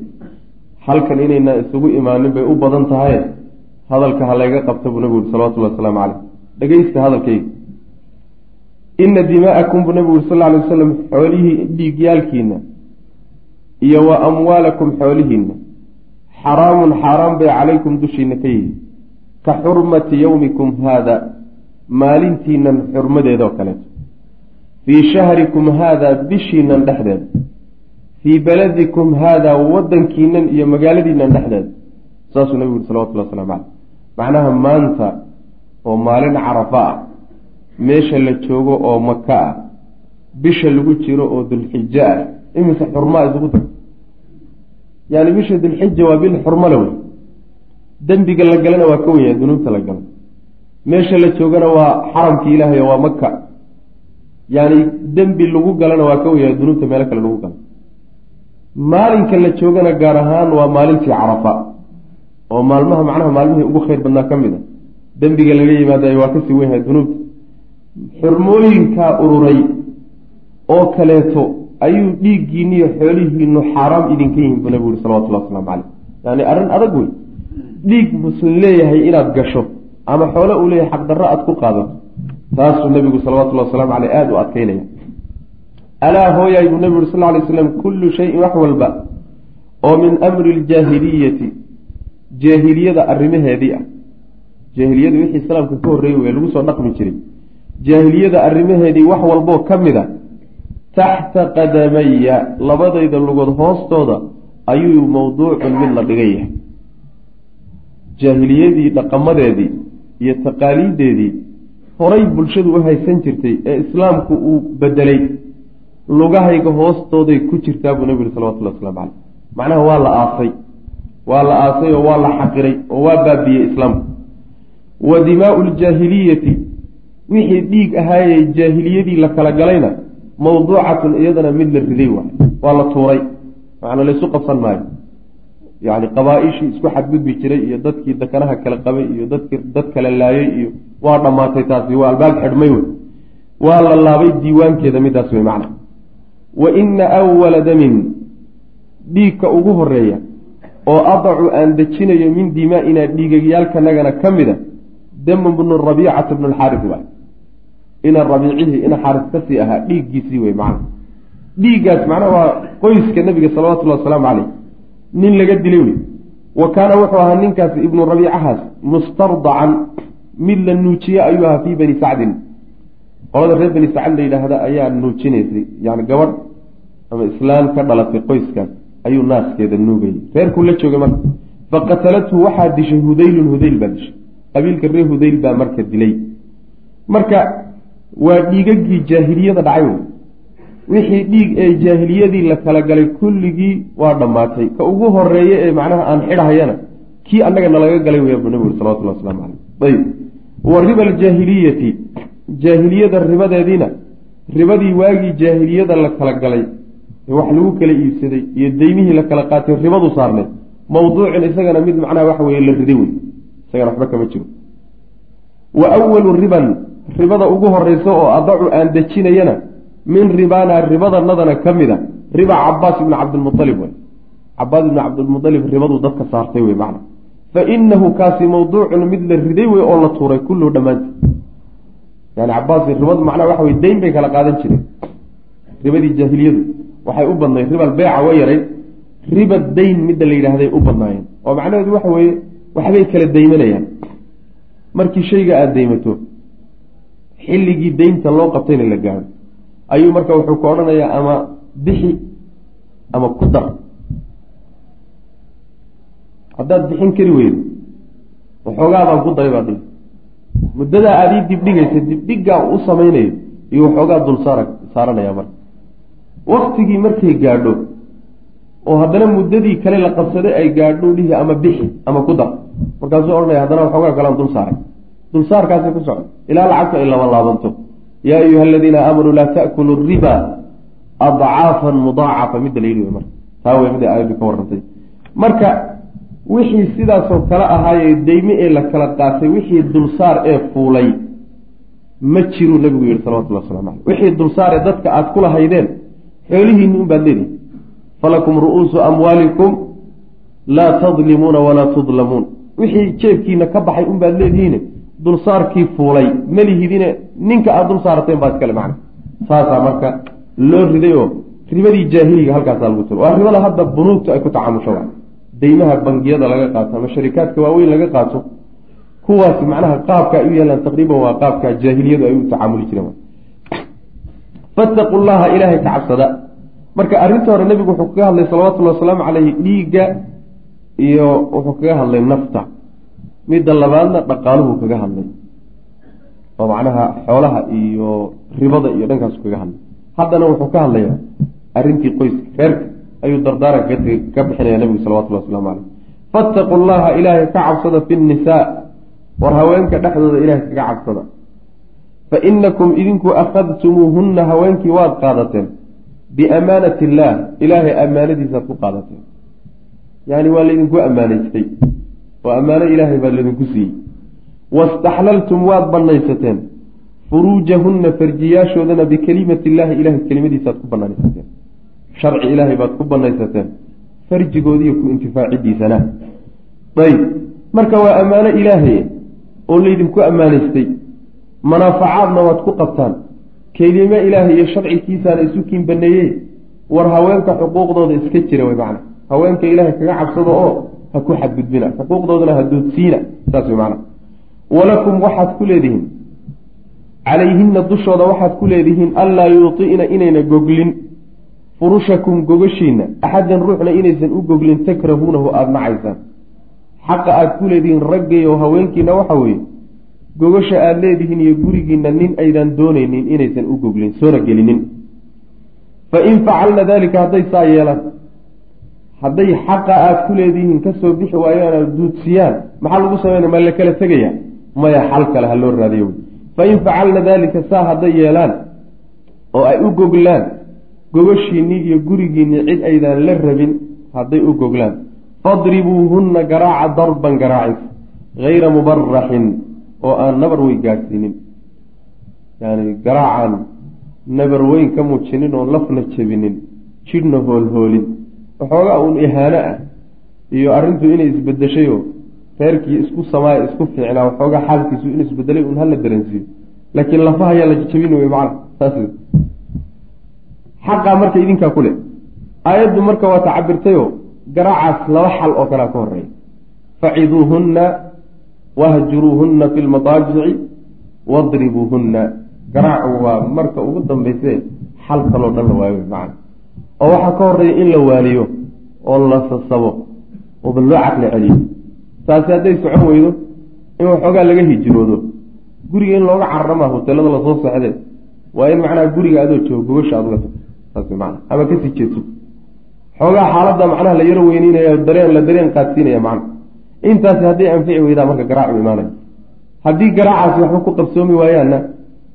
halkan inayna isugu imaanin bay u badan tahay hadalka ha layga qabta buu nabigu yuri salawatullahi wasalaamu caleyh dhegeysta hadalkayga. Ina dimaa'akum buu nabigu yuri sal alay wasalam xoolihii dhiigyaalkiina iyo wa amwaalakum xoolihiina xaraamun xaaraan bay calaykum dushiina ka yihi ka xurmati yowmikum haada maalintiinan xurmadeedoo kaleeto. Fii shahrikum haada bishiinan dhexdeeda. Fii beladikum haada wadankiinan iyo magaaladiinan dhexdeeda. Saasuu nabigu yuri salawatullahi waslamu caleyh macnaha maanta oo maalin carafa ah meesha la joogo oo maka ah bisha lagu jiro oo dulxijo ah imise xurmaa isugu dar? Yani bisha dulxija waa bil xurmale wey dembiga la galana waa ka wenya dunuubta la galo. Meesha la joogana waa xaramki ilaahay waa maka yani dembi lagu galana waa ka wenya dunuubta meelo kale lagu galo. Maalinka la joogana gaar ahaan waa maalintii carafa oo maalmaha macnaha maalmihii ugu khayr badnaa ka mid a. Dembiga laga yimaadayo waa ka sii weynyahay dunuubta xurmooyinkaa ururay oo kaleeto ayuu dhiiggiiniyo xoolihiinu xaaraam idinka yihiin buu nabigu uri salawatullahi waslamu caleyh yani arrin adag wey. Dhiig muslim leeyahay inaad gasho ama xoole uu leeyahay xaqdarro aada ku qaadato taasuu nabigu salawatullahi waslamu caleyh aada u adkeynaya alaa hooyaay buu nabigu uri sal lay slam kullu shayin wax walba oo min amri ljaahiliyati jaahiliyada arrimaheedii ah. Jaahiliyadu wixii islaamka ka horreeyey wey lagu soo dhaqmi jiray. Jaahiliyada arrimaheedii wax walboo ka mid a taxta qadamaya labadayda lugood hoostooda ayuu mawduucun mid la dhigan yahay. Jaahiliyadii dhaqamadeedii iyo taqaaliideedii horay bulshadu u haysan jirtay ee islaamku uu bedelay lugahayga hoostooday ku jirtaa buu nabi yuri salawatullahi waslamu caleyh macnaha waa la aasay waa la aasay oo waa la xaqiray oo waa baabiyey islaamku wa dimaau ljaahiliyati wixii dhiig ahaayey jaahiliyadii la kala galayna mawduucatun iyadana mid la riday waay. Waa la tuuray macnaa laysu qabsan maayo. Yani qabaa-ishii isku xadgudbi jiray iyo dadkii dakanaha kala qabay iyo dadkii dad kala laayay iyo waa dhammaatay taasi waa albaab xidhmay wey waa la laabay diiwaankeeda midaas wey macna. Wa ina awala damin dhiigka ugu horreeya oo adacu aan dejinayo min dimaa'inaa dhiigagyaalkanagana ka mida damu bnu rabiicata bnu lxaaris waay. Ina rabiicihii ina xaaris ka sii ahaa dhiiggiisii wey macna. Dhiiggaas macnaha waa qoyska nabiga salawatullahi wasalaamu caleyh nin laga dilay wey wa kaana wuxuu ahaa ninkaasi ibnu rabiicahaas mustardacan mid la nuujiye ayuu ahaa fii bani sacdin. Qolada reer bani sacd la yidhaahda ayaa nuujinaysay yani gabadh ama islaan ka dhalatay qoyskaas ayuu naaskeeda nuugayay. Reerkuu la joogay marka faqatalathu waxaa dishay hudaylun hudayl baa dishay. Qabiilka reer hudayl baa marka dilay. Marka waa dhiigagii jaahiliyada dhacay wey. Wixii dhiig ee jaahiliyadii la kala galay kulligii waa dhammaatay. Ka ugu horeeye ee macnaha aan xidhahayana kii annaga nalaga galay weyabu nabigu uri salawatullah waslamu caleyh ayb wa riba aljaahiliyati jaahiliyada ribadeediina ribadii waagii jaahiliyada la kala galay wax lagu kala iibsaday iyo deymihii la kala qaatay ribadu saarneed. Mawduucin isagana mid macnaha waxa weye la riday wey isagana waxba kama jiro. Wa awalu riban ribada ugu horeysa oo adacu aan dejinayana min ribaana ribadanadana ka mid a riba cabaas ibni cabdilmualib wey cabaas ibni cabdilmualib ribaduu dadka saartay wey macna fa inahu kaasi mawduucun mid la riday wey oo la tuuray kulluhu dhammaanti yani cabaas ribadu macnaha waxa wey dayn bay kala qaadan jireen. Ribadii jaahiliyadu waxay u badnayd ribal beeca wa yarayd riba dayn midda la yidhaahday u badnaayeen. Oo macnaheedu waxa weeye waxbay kala daymanayaan. Markii shayga aada daymato xilligii daynta loo qabtayna la gaaro ayuu marka wuxuu ka odhanayaa ama bixi ama ku dar. Haddaad bixin kari weydo waxoogaabaan ku daray baa dhihi muddadaa aad ii dibdhigaysa dibdhiggaa u samaynayo iyo waxoogaa dul saara saaranaya marka waktigii markay gaadho oo haddana muddadii kale la qabsaday ay gaadho dhihi ama bixi ama ku dar. Markaasuu odhanaya haddana waxoogaa kalaan dul saaray. Dulsaarkaasay ku socda. Ilaa lacagtu ay laba laabanto. Yaa ayuha aladiina aamanuu laa taakulu riba adcaafan mudaacafa midda la yidhi marka. Taa wey midda aayaddu ka warrantay. Marka wixii sidaasoo kale ahaayee deyme ee la kala qaatay wixii dulsaar ee fuulay ma jiruu nabigu yihi salawatullah waslamu caleyh wixii dulsaar ee dadka aada kula haydeen xoolihiinni un baad leedihi falakum ru'uusu amwaalikum laa tadlimuuna walaa tudlamuun. Wixii jeebkiina ka baxay un baad leedihiine dulsaarkii fuulay. Malihidine ninka aada dul saarateen baa iskale macna. Saasaa marka loo riday oo ribadii jaahiliga halkaasaa lagu tiro. Waa ribada hadda bunuugta ay ku tacaamusho wa deymaha bangiyada laga qaato ama sharikaadka waaweyn laga qaato kuwaasi macnaha qaabka ay u yeelaan taqriiban waa qaabka jaahiliyadu ay u tacaamuli jireen fattaqu llaha ilaahay ka cabsada marka arrinta hore nebigu wuxuu kaga hadlay salawatullahi wasalaamu caleyhi dhiigga iyo wuxuu kaga hadlay nafta. Midda labaadna dhaqaaluhu kaga hadlay. Oo macnaha xoolaha iyo ribada iyo dhankaasu kaga hadlay. Haddana wuxuu ka hadlayaa arrintii qoyska reerka. Ayuu dardaaranka ka bixinaya nebigu salawatullahi waslamu caleyh fattaqu llaha ilaahay ka cabsada fi nnisaa war haweenka dhexdooda ilaahay kaga cabsada fa inakum idinku akhadtumuuhunna haweenkii waad qaadateen biamaanati illaah ilaahay ammaanadiisaad ku qaadateen yani waa laydinku ammaanaystay oo ammaano ilaahay baa laydinku siiyey wastaxlaltum waad banaysateen furuujahunna farjiyaashoodana bikelimati illaahi ilahay kelimadiisaad ku banaysateen sharci ilaahay baad ku banaysateen farjigoodiiyo ku intifaacidiisana ayb marka waa ammaano ilaahay oo laydinku ammaanaystay manaafacaadna waad ku qabtaan. Kelimo ilaahay iyo sharcikiisaana isu kiin baneeye war haweenka xuquuqdooda iska jira wey macna. Haweenka ilaahay kaga cabsado oo ha ku xadgudbina xuquuqdoodana ha doodsiina saas wey macna. Walakum waxaad ku leedihiin calayhinna dushooda waxaad ku leedihiin anlaa yuuti'na inayna goglin. Furushakum gogashiina axadan ruuxna inaysan u goglin takrahuunahu aada nacaysaan xaqa aad ku leedihiin raggayo haweenkiina waxa weeye gogasha aada leedihiin iyo gurigiina nin aydan doonaynin inaysan u goglin soona gelinin. Fa in facalna dalika hadday saa yeelaan hadday xaqa aada ku leedihiin ka soo bixi waayaan aad duudsiyaan maxaa lagu sameynaya? Ma la kala tegaya maya xal kale ha loo raadiyo. Wey fa in facalna daalika saa hadday yeelaan oo ay u goglaan gogashiinnii iyo gurigiinni cid aydaan la rabin hadday u goglaan. Fadribuuhunna garaaca darban garaacis hayra mubaraxin oo aan nabar wey gaadhsiinin. Yani garaacaan nabar weyn ka muujinin oon lafna jebinin jidhna hoolhoolin. Waxoogaa uun ihaano ah iyo arrintu inay isbedeshayoo reerkii isku samaaya isku fiicnaa waxoogaa xaalkiisu in isbedelay un hala dareensiiyo laakiin lafaha yaa la jejabin wey macana saas xaqaa marka idinkaa ku leh. Aayaddu marka waa tacabirtayoo garaacaas laba xal oo kalea ka horreeya faciduuhunna wahjuruuhunna fi lmadaajici wadribuuhunna. Garaacu waa marka ugu dambayse xal kaloo dhan la waayo macana oo waxaa ka horreeya in la waaliyo oo la sasabo oo bal loo caqli celiyo. Taasi hadday socon weydo in waxoogaa laga hijroodo guriga in looga cararama hoteelada la soo socde waa in macnaha guriga adoo joogo gogasha aad uga tagto saas macana ama ka sii jeedso xoogaa xaaladda macnaha la yaro weyneynaya dareen la dareen qaadsiinaya macna intaasi hadday anfici weydaa marka garaacu imaanaya haddii garaacaasi waxba ku qabsoomi waayaanna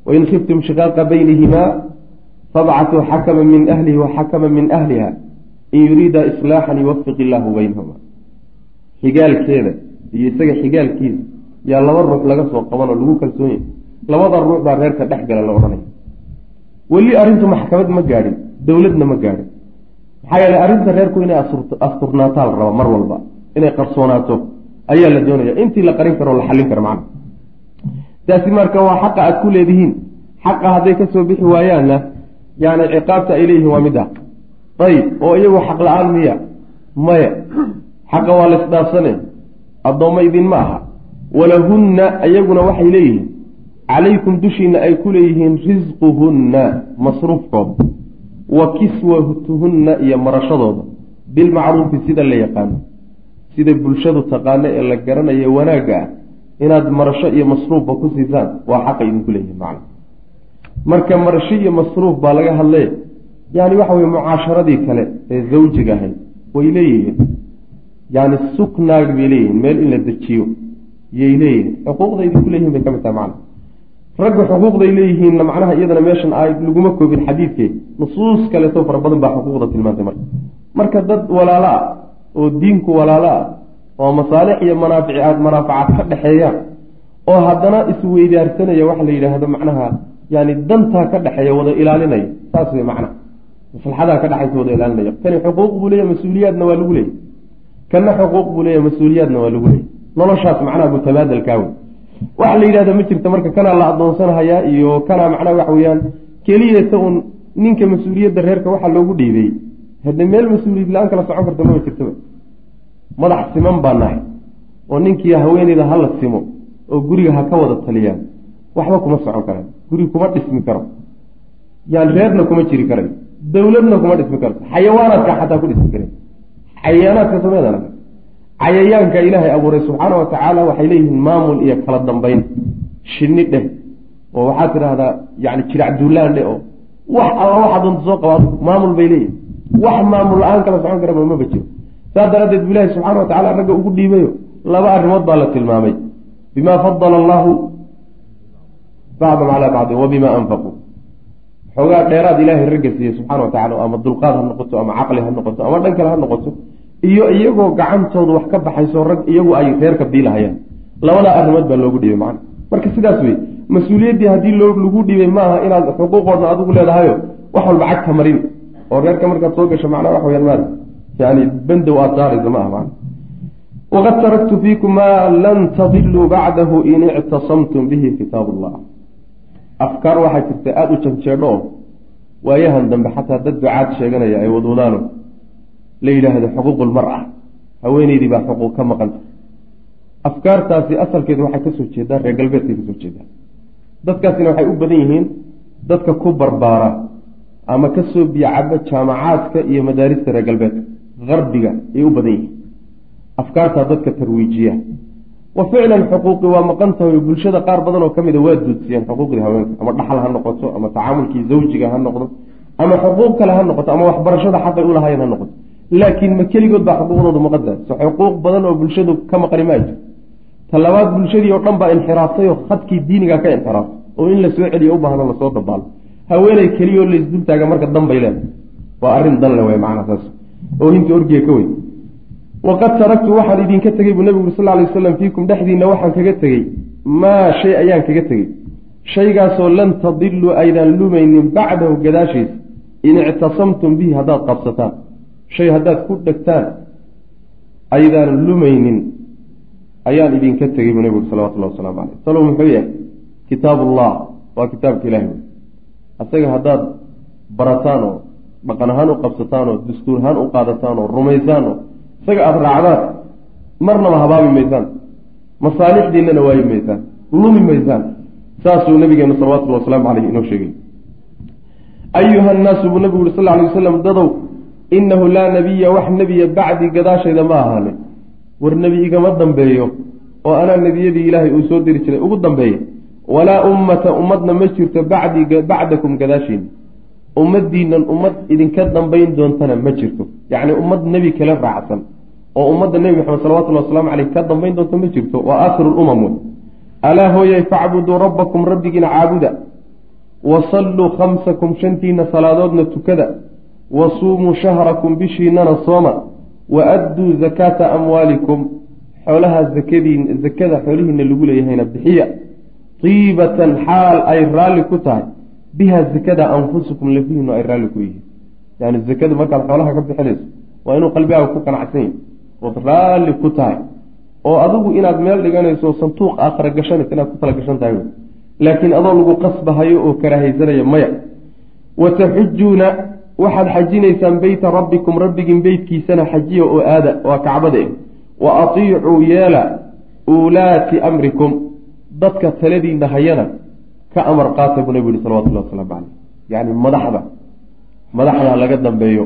wain khiftum shiqaaqa baynihimaa fabcatuu xakama min ahlihi wa xakama min ahliha in yuriida islaaxan yuwafiq illaahu baynahuma. Xigaalkeeda iyo isaga xigaalkiisa yaa laba ruux laga soo qaban oo lagu kalsoon yahay labada ruux baa reerka dhex gala la odhanaya weli arrintu maxkamad ma gaadhin dowladna ma gaadhin. Maxaa yeeley arrinta reerku inay asturnaataa la raba mar walba inay qarsoonaato ayaa la doonaya. Intii la qarin karo la xallin karo macna. Taasi marka waa xaqa aad ku leedihiin. Xaqa hadday ka soo bixi waayaanna yani ciqaabta ay leeyihiin waa mid ah. Ayib oo iyagu xaq la'aan miya. Maya xaqa waa laisdhaafsane addoommo idin ma aha. Walahunna iyaguna waxay leeyihiin. Calaykum dushiina ay ku leeyihiin risquhunna masruufkooda. Wa kiswatuhunna iyo marashadooda. Bilmacruufi sida la yaqaano sida bulshadu taqaano ee la garanayo wanaagga ah inaad marasho iyo masruufba ku siisaan waa xaqa idinku leeyihiin macna. Marka marasho iyo masruuf baa laga hadle yani waxa weye mucaasharadii kale ee zawjiga ahayd way leeyihiin. Yani suknaag bay leeyihiin meel in la dejiyo yay leeyihiin. Xuquuqda idinku leeyihiin bay ka mid tahay macna. Ragga xuquuqday leeyihiinna macnaha iyadana meeshan a laguma koobin xadiidkee nusuus kaleeto fara badan baa xuquuqda tilmaantay marka. Marka dad walaalo ah oo diinku walaalo ah oo masaalix iyo manaafici aad manaafacaad ka dhexeeyaan oo haddana isweydaarsanaya waxa la yidhaahdo macnaha yani dantaa ka dhexeeya wada ilaalinaya. Saas wey macnaha maslaxadaa ka dhexaysa wada ilaalinaya. Kani xuquuq buu leeyahy mas'uuliyaadna waa lagu leeyay kana xuquuq buu leeyahy mas'uuliyaadna waa lagu leeyay noloshaas macnaha mutabaadalkaa wey waxa la yidhahda ma jirta marka kanaa la adoonsanahayaa iyo kanaa macnaha waxa weeyaan keliyata un ninka mas'uuliyadda reerka waxaa loogu dhiibay hadde meel mas'uuliyad la'aan kala socon karta mama jirtaba madax siman baa nahay oo ninkii haweeneyda hala simo oo guriga ha ka wada taliyaan waxba kuma socon karaan guriga kuma dhismi karo. Yani reerna kuma jiri karay dowladna kuma dhismi karto xayawaanaadka xataa ku dhismi karen xayawaanaadka sameedana cayayaanka ilaahay abuuray subxaana wa tacaala waxay leeyihiin maamul iyo kala dambeyn shinni dheh oo waxaad tidhaahdaa yani jirac duulaan dheh oo wax alla waxaa doonta soo qaba adigu maamul bay leeyihiin wax maamul la'aan kala socon karaba maba jiro saas daraaddeed bu ilahi subxana wa tacala ragga ugu dhiibayo laba arrimood baa la tilmaamay. Bima fadala allahu bacdum calaa bacdin wa bima anfaquu. Xoogaa dheeraad ilaahay ragga siiyey subxana wa tacala ama dulqaad ha noqoto ama caqli ha noqoto ama dhan kale ha noqoto iyo iyagoo gacantooda wax ka baxayso rag iyagu ay reerka biilahayaan. Labadaa arrimood baa loogu dhiibay macana marka sidaas wey mas'uuliyaddii haddii lagu dhiibay maaha inaad xuquuqoodna adigu leedahayo wax walba cagta marin oo reerka markaad soo gasho macnaa wax weyaan maad yani bandow aada saaraysa ma mana waqad taraktu fiikum maa lan tadiluu bacdahu in ictasamtum bihi kitaab allah afkaar waxaa jirta aada u janjeedho waayahan dambe xataa dad ducaad sheeganaya ay wadwadaano la yidhaahdo xuquuqulmar-a haweeneydii baa xuquuq ka maqanta afkaartaasi asalkeedu waxay ka soo jeedaa reer galbeedkay ka soo jeedaa. Dadkaasina waxay u badan yihiin dadka ku barbaara ama ka soo biyacaba jaamacaadka iyo madaarista reer galbeedka qarbiga ayay u badan yihiin. Afkaartaa dadka tarwiijiya. Wa ficlan xuquuqi waa maqan tahay bulshada qaar badan oo ka mid a waa duudsiyeen xuquuqdii haweenka ama dhaxal ha noqoto ama tacaamulkii zawjiga ha noqdo ama xuquuq kale ha noqoto ama waxbarashada xaqay ulahaayeen ha noqoto. Laakiin ma keligood baa xuquuqdoodu maqanta so xuquuq badan oo bulshadu ka maqani maa jir ta labaad bulshadii oo dhan baa inxiraaftay oo khadkii diiniga ka inxiraaftay oo in la soo celiyo u baahno la soo dabaalo haweeney keliyaoo laisdultaaga marka dan bay leedahay. Waa arrin dan le wey macnaa saas. Oo hinta orgiga ka weyn. Waqad taraktu waxaan idinka tegey buu nabigu uri sal lay waslam fiikum dhexdiinna waxaan kaga tegey maa shay ayaan kaga tegey shaygaasoo lan tadiluu aydaan lumaynin bacdahu gadaashiisa in ictasamtum bihi haddaad qabsataan. Shay haddaad ku dhegtaan aydaan lumaynin ayaan idinka tegay buu nebigu salawatullahi wasalaamu caleyh salow muxuu yahay? Kitaabullah. Waa kitaabka ilahi asaga haddaad barataan oo dhaqan ahaan u qabsataan oo dastuur ahaan u qaadataan oo rumaysaan oo isaga aada raacdaan marnaba habaabi maysaan. Masaalixdiinana waayi maysaan. Lumi maysaan. Saasuu nabigeenu salawatullahi wasalaamu caleyh inoo sheegay. Ayuha nnaasu buu nabigu uri sal ly wasalam dadow inahu laa nabiya wax nebiya bacdi gadaashayda ma ahaanin. War nebi igama dambeeyo oo anaa nebiyadii ilaahay uu soo diri jiray ugu dambeeya walaa ummata ummadna ma jirto bacdi bacdakum gadaashiina ummaddiinan ummad idinka dambayn doontana ma jirto. Yacni ummad nebi kala raacsan oo ummadda nebi maxamed salawatullahi wasalaamu caleyh ka dambayn doonto ma jirto. Waa aakhiru lumam alaa hooyay facbuduu rabbakum rabbigiina caabuda. Wa salluu khamsakum shantiina salaadoodna tukada. Wa suumuu shahrakum bishiinana sooma. Wa adduu zakaata amwaalikum. Xoolaha zakadiin zakada xoolihiina lagu leeyahayna bixiya tiibatan xaal ay raalli ku tahay biha zakada anfusukum lafihiinu ay raalli ku yihiin yani zakadu markaad xoolaha ka bixinayso waa inuu qalbigaaga ku qanacsan yahy ood raalli ku tahay oo adigu inaad meel dhiganayso santuuq aakhara gashanayso inaad ku tala gashan tahay laakiin adoo lagu qasbahayo oo karaahaysanaya maya wa taxujuuna waxaad xajinaysaan beyta rabbikum rabbigin beytkiisana xajiya oo aada waa kacbada wa atiicuu yeela uulaati amrikum dadka taladiina hayana ka amar qaata buu nabigu yihi salawatullahi wasalaamu caleyh yacni madaxda madaxda laga dambeeyo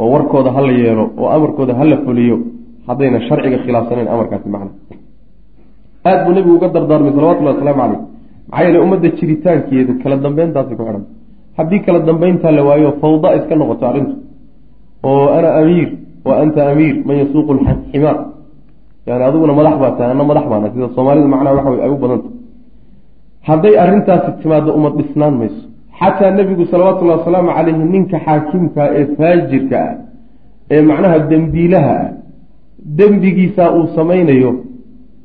oo warkooda ha la yeelo oo amarkooda ha la fuliyo haddayna sharciga khilaafsanayn amarkaasi macna. Aada buu nebigu uga dardaarmay salawatullahi wasalaamu caleyh maxaa yeele ummadda jiritaankeedu kala dambeyntaasi ku xidhan. Haddii kala dambeyntaa la waayo fawda iska noqoto arrintu. Oo ana amiir wa anta amiir man yasuuqu ximaar yani adiguna madax baa tahay ana madax baana sida soomaalidu macnaha waxa ay u badanta hadday arrintaasi timaado umad dhisnaan mayso xataa nebigu salawatullahi wasalaamu caleyhi ninka xaakimka ee faajirka ah ee macnaha dembiilaha ah dembigiisaa uu samaynayo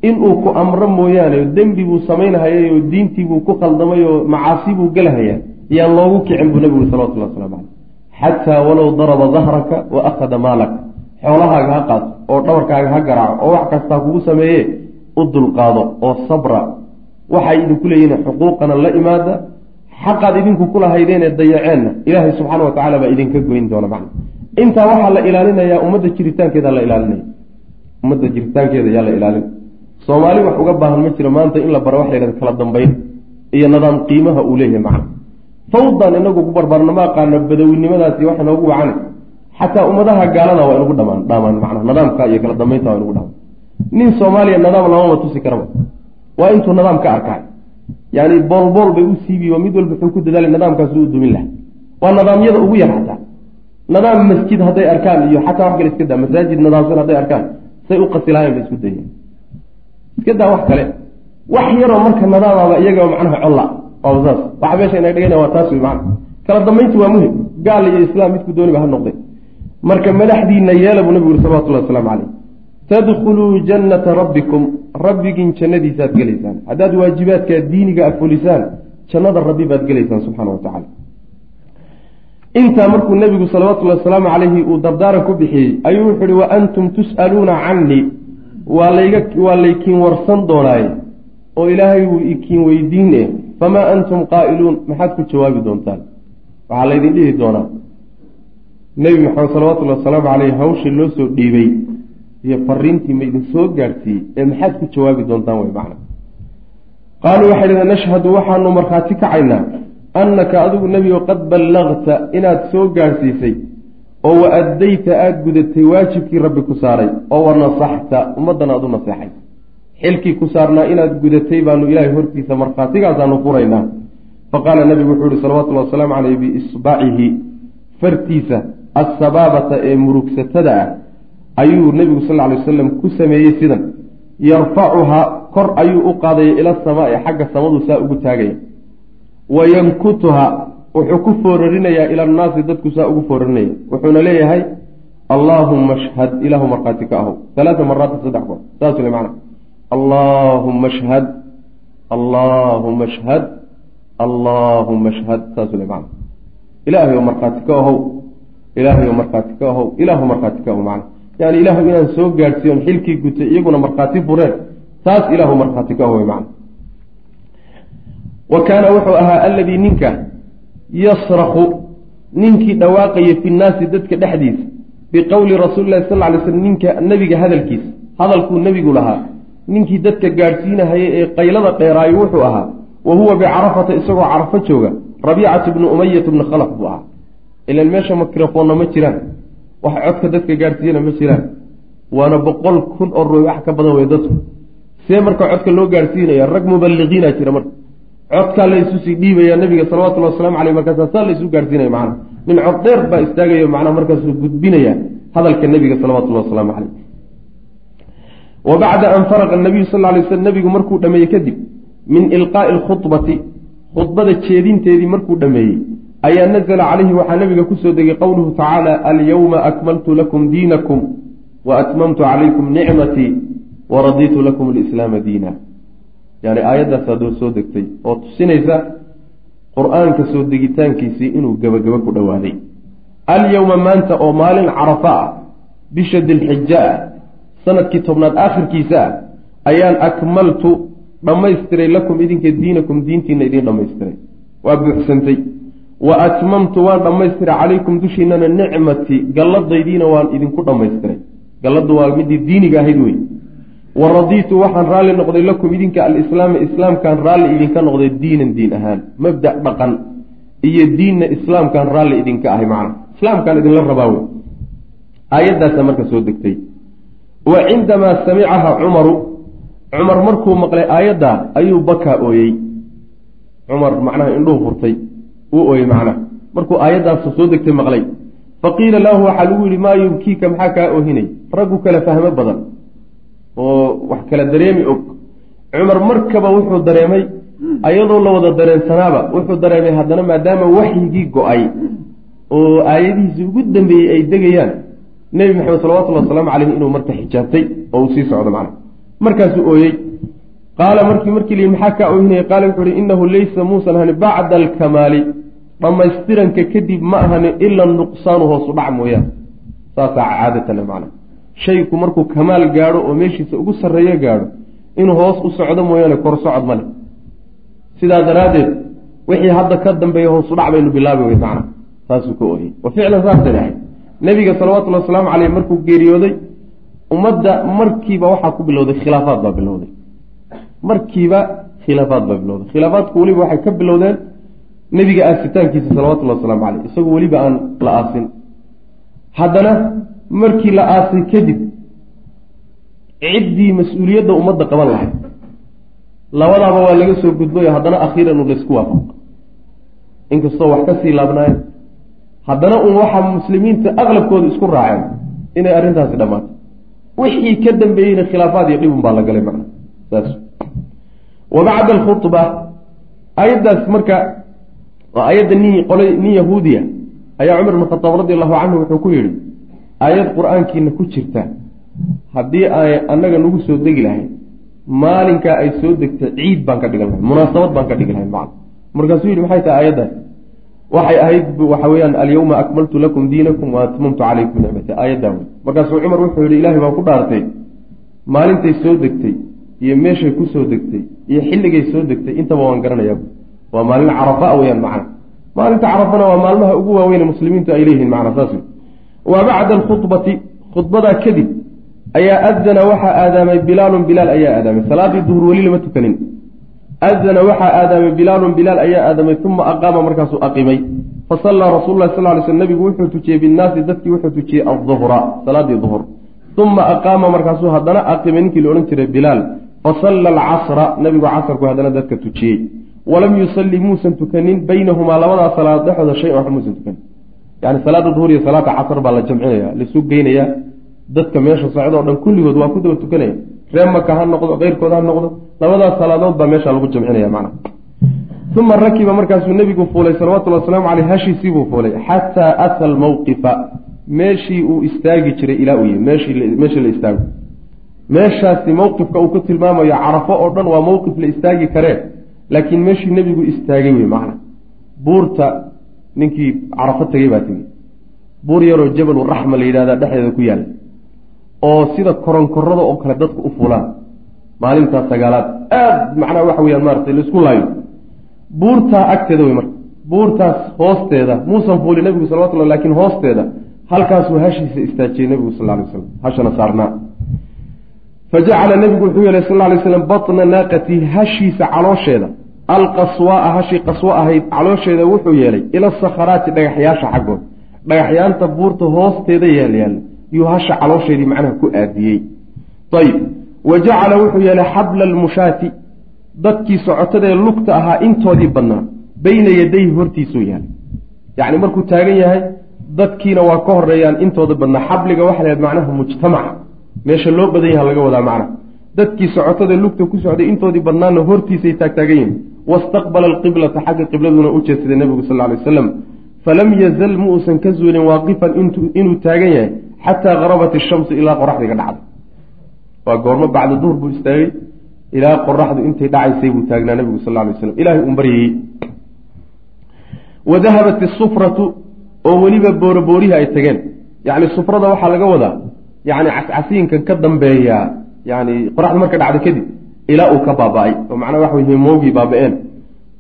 inuu ku amro mooyaane dembi buu samaynahayay oo diintii buu ku khaldamay oo macaasi buu gelahayaa yaan loogu kicin buu nebigu salawatullahi waslamu caleyh xataa walow daraba dahraka wa akhada maalaka xoolahaaga ha qaato oo dhabarkaaga ha garaaco oo wax kastaa kugu sameeye u dulqaado oo sabra. Waxay idinku leeyihiin xuquuqana la imaada. Xaqaad idinku kulahaydeene dayaceenna ilaahay subxaana wa tacala baa idinka goyn doona macna. Intaa waxaa la ilaalinayaa ummadda jiritaankeeda la ilaalinaya. Ummadda jiritaankeeda yaa la ilaalin. Soomaali wax uga baahan ma jiro maanta in la baro waxa la yhahda kala dambeyn iyo nidaam qiimaha uu leeyahay macna. Fawdan inagu ku barbaarna ma aqaano badowinimadaasi waxa noogu wacana xataa ummadaha gaalada waa inugu dhamaan dhaamaan macna nidaamka iyo kala dambeynta waa inugu dhamaan. Nin soomaaliya nidaam lamama tusi karaba. Waa intuu nidaam ka arkaay. Yani boolbool bay u siibi oo mid walba wuxuu ku dadaalay nidaamkaasu u dumin laha waa nidaamyada ugu yar xataa nidaam masjid hadday arkaan iyo xataa wax kale iska daa masaajid nidaamsan hadday arkaan say u qasi lahayen ba isku dayeen. Iska daa wax kale. Wax yaroo marka nidaamaba iyagaba macnaha colla waaba saas. Waxa meesha ina dhigana waa taas wey macna. Kala dambayntu waa muhiim. Gaal iyo islaam midku dooniba ha noqday marka madaxdiina yeela buu nabigu uri salawatullahi wasalaamu caleyh tadkhuluu jannata rabbikum. Rabbigiin jannadiisaad gelaysaan. Haddaad waajibaadkaa diiniga a fulisaan jannada rabbi baad gelaysaan subxaana wa tacala intaa markuu nebigu salawatullahi wasalaamu calayhi uu dardaaran ku bixiyey ayuu wuxu uhi wa antum tus'aluuna cannii. Waa laykiin warsan doonaaye oo ilaahay wuu ikiin weydiin eh famaa antum qaa'iluun. Maxaad ku jawaabi doontaan. Waxaa laydin dhihi doonaa nebi maxamed salawatullahi wasalaamu caleyh hawshii loo soo dhiibay iyo fariintii ma idin soo gaadhsiiyey ee maxaad ku jawaabi doontaan way macna qaaluu waxay dhahdeen nashhadu waxaanu markhaati kacaynaa annaka adigu nebigo qad ballagta inaad soo gaadhsiisay oo wa addayta aada gudatay waajibkii rabbi ku saaray oo wa nasaxta ummaddan aada u naseexay xilkii ku saarnaa inaad gudatay baanu ilaahay hortiisa markhaatigaasaanu furaynaa fa qaala nebigu wuxuu ihi salawatullahi wasalaamu caleyh biisbacihi fartiisa assabaabata ee murugsatada ah ayuu nebigu sal ly wasalam ku sameeyey sidan. Yarfacuhaa kor ayuu u qaadaya ila samaai xagga samadu saa ugu taagaya. Wa yankutuha wuxuu ku foorarinayaa ila annaasi dadku saa ugu foorarinaya. Wuxuuna leeyahay allaahumma ashhad ilaahu markhaati ka aho alaaa maraatin saddex goor. Saas le macna allaahumma ashhad allaahumma ashhad allaahuma ashhad. Saasuu le macna ilaahay oo markhaati ka ahow ilaahay markhaati ka ahow ilaahu markhaati ka ahow macna. Yani ilaahu inaan soo gaadhsiiyon xilkii gutay iyaguna markhaati fureen taas ilaahu markhaati ka ahow macna. Wa kaana wuxuu ahaa alladii ninka yasraku ninkii dhawaaqaya fi nnaasi dadka dhexdiisa biqowli rasuuli lahi sal ly slm ninka nebiga hadalkiisa hadalkuu nebigu lahaa. Ninkii dadka gaadhsiinahaya ee qaylada dheeraayo wuxuu ahaa wa huwa bicarafata isagoo carafo jooga rabiicatu bnu umayata bni khalaf buu ahaa ilan meesha mikrofonna ma jiraan. Wax codka dadka gaadhsiiyana ma jiraan. Waana boqol kun oo ruux wax ka badan wey dadku. See marka codka loo gaadhsiinaya rag mubaliqiina jira marka. Codkaa la isu sii dhiibaya nabiga salawatullhi waslamu aleyh markaasa saa la isu gaadhsiinaya macana nin cod dheer baa istaagayo macnaa markaasuu gudbinaya hadalka nebiga salawatullahi wasalaamu caleyh wa bacda an faraqa nabiyu sal lay slam nebigu markuu dhameeyey kadib min ilqaa'i alkhudbati khudbada jeedinteedii markuu dhameeyey ayaa nazla calayhi waxaa nabiga ku soo degay qowluhu tacaala alyawma akmaltu lakum diinakum wa atmamtu calaykum nicmatii waraditu lakum alislaama diina. Yani aayaddaas soo degtay oo tusinaysa qur'aanka soo degitaankiisii inuu gebagabo ku dhowaaday alyowma maanta oo maalin carafa ah bisha dilxija ah sannadkii tobnaad aakhirkiisa ah ayaan akmaltu dhammaystiray lakum idinka diinakum diintiina idiin dhammaystiray. Waa buuxsantay wa atmamtu waan dhammaystiray. Calaykum dushiinana nicmatii galladaydiina waan idinku dhammaystiray. Galladdu waa midii diiniga ahayd wey wa radiitu waxaan raalli noqday lakum idinka alislaama islaamkaan raalli idinka noqday diinan diin ahaan. Mabda dhaqan iyo diinna islaamkaan raalli idinka ahay macna. Islaamkaan idinla rabaa wey aayaddaasa marka soo degtay. Wa cindamaa samicaha cumaru. Cumar markuu maqlay aayaddaa ayuu bakaa ooyey. Cumar macnaha indhuhu furtay uu ooyey macnaha markuu aayaddaas soo degtay maqlay. Fa qiila lahu waxaa lagu yihi maa yubkiika maxaa kaa oohinay? Raggu kale fahmo badan oo wax kala dareemi og. Cumar markaba wuxuu dareemay ayadoo la wada dareensanaaba wuxuu dareemay haddana maadaama waxyigii go'ay oo aayadihiisii ugu dambeeyey ay degayaan nebi maxamed salawatullhi wasalaamu caleyhi inuu marka xijaabtay oo uu sii socdo macna. Markaasuu ooyey qaala markii markii liyi maxaa kaa oohinaya qaala wuxuu uhi innahu laysa muusan ahani bacda alkamaali dhammaystiranka kadib ma ahani ila nuqsaanu hoosu dhac mooyaane saasaa caadatan macna shayku markuu kamaal gaadho oo meeshiisa ugu sarreeyo gaadho inuu hoos u socdo mooyaane kor socod ma leh sidaa daraaddeed wixii hadda ka dambeeya hoosu dhac baynu bilaabi wey macna saasuu ka ooyey wa ficlan saasay dhahay nebiga salawatullhi wasalaamu caleyh markuu geeriyooday ummadda markiiba waxaa ku bilowday khilaafaad baa bilowday markiiba khilaafaad baa bilowday khilaafaadku weliba waxay ka bilowdeen nebiga aasitaankiisa salawatullhi wasalaamu caleyh isagoo weliba aan la aasin. Haddana markii la aasay kadib ciddii mas'uuliyadda ummadda qaban lahayd. Labadaaba waa laga soo gudbayo haddana akhiiran un laysku waafaq. Inkastoo wax ka sii laabnaayo haddana un waxaa muslimiinta aqlabkooda isku raaceen inay arrintaasi dhammaato wixii ka dambeeyeyna khilaafaad iyo dhibun baa la galay macna. Saas wa bacda alkhudba ayaddaas marka waa ayadda nin qolay nin yahuudiya ayaa cumar ibn khataab radi allahu canhu wuxuu ku yidhi aayad qur'aankiina ku jirta haddii ay annaga nagu soo degi lahayn maalinkaa ay soo degtay ciid baan ka dhigan lahay munaasabad baan ka dhigi lahayn macna markaasuu yidhi maxay tahay aayaddaas waxay ahayd waxa weeyaan alyawma akmaltu lakum diinakum wa atmamtu calaykum nicmati aayaddaa wey markaasuu cumar wuxuu yidhi ilaahay baan ku dhaartay maalintay soo degtay iyo meeshay ku soo degtay iyo xilligay soo degtay intaba waan garanayaa waa maalin carafa weyaan macna. Maalinta carafana waa maalmaha ugu waaweyne muslimiintu ay leeyihiin macna saas wa bacda alkhudbati khudbadaa kadib ayaa adana waxaa aadaamay bilaalun bilaal ayaa aadaamay. Salaadii duhur weli lama tukanin. Adana waxaa aadaamay bilaalun bilaal ayaa aadaamay uma aqaama markaasuu aqimay fasallaa rasuulu lahi sal ly sl nabigu wuxuu tujiyey binnaasi dadkii wuxuu tujiyey aduhra salaadii duhur. Uma aqaama markaasuu haddana aqimay ninkii la odhan jiray bilaal fasalla alcasra nabigu casarku haddana dadka tujiyey. Walam yusalli muusan tukanin baynahumaa labadaa salaad dhexooda shay waxba muusan tukanin. Yani salaada duhur iyo salaata casr baa la jamcinaya laisu geynaya. Dadka meesha socdo o dhan kulligood waa ku daba tukanaya. Ree maka ha noqdo keyrkood ha noqdo labadaas salaadood baa meesha lagu jamcinaya macna. Uma rakiba markaasuu nebigu fuulay salawatullhi wasalaamu caleyh hashiisiibuu fuulay xataa ata almawqifa meeshii uu istaagi jiray ilaa uu yihi meeshii la istaago meeshaasi mowqifka uu ku tilmaamayo carafo oo dhan waa mowqif la istaagi karee laakiin meeshii nebigu istaagay wey macna. Buurta ninkii carafo tegey baa tegey buur yaroo jabalu raxma la yidhahda dhexdeeda ku yaalla oo sida koronkorada oo kale dadku u fulaan. Maalintaas sagaalaad. Aada macnaha waxa weyaan maaratay la isku laayo. Buurtaa agteeda wey marka buurtaas hoosteeda muusan fuulin nebigu salawatullah lakiin hoosteeda halkaasuu hashiisa istaajiyey nebigu sal lay slam hashana saarnaa fa jacala nebigu wuxuu yeelay sal lay slam batna naaqatii hashiisa caloosheeda alqaswaaa hashii qaswo ahayd caloosheeda wuxuu yeelay ila sakharaati dhagaxyaasha xaggood dhagaxyaanta buurta hoosteeda yaalyaala yuu hasha caloosheedii macnaha ku aadiyey ayib wa jacala wuxuu yeelay xabla almushaati dadkii socotadee lugta ahaa intoodii badnaa beyna yadayhi hortiisuu yaalay yacni markuu taagan yahay dadkiina waa ka horeeyaan intooda badnaa xabliga waxa la macnaha mujtamaca meesha loo badan yaha laga wadaa macnaha dadkii socotada lugta ku socday intoodii badnaana hortiisay taagtaagan yihiin wastaqbala alqiblata xagga qibladuna u jeedsaday nebigu sal ly waslam falam yazal ma uusan ka zuulin waaqifan inuu taagan yahay xataa harabat ishamsu ilaa qoraxdiga dhacday. Waa goormo bacda duhr buu istaagay ilaa qoraxdu intay dhacaysay buu taagnaa nebigu sal lay waslam ilahay un baryayey wa dahabat isufratu oo weliba booroboorihii ay tageen. Yacni sufrada waxaa laga wadaa yacni cascasiinkan ka dambeeyaa yani qoraxda marka dhacda kadib ilaa uu ka baaba-ay. Oo macnaha waxa wey himoogii baaba-een.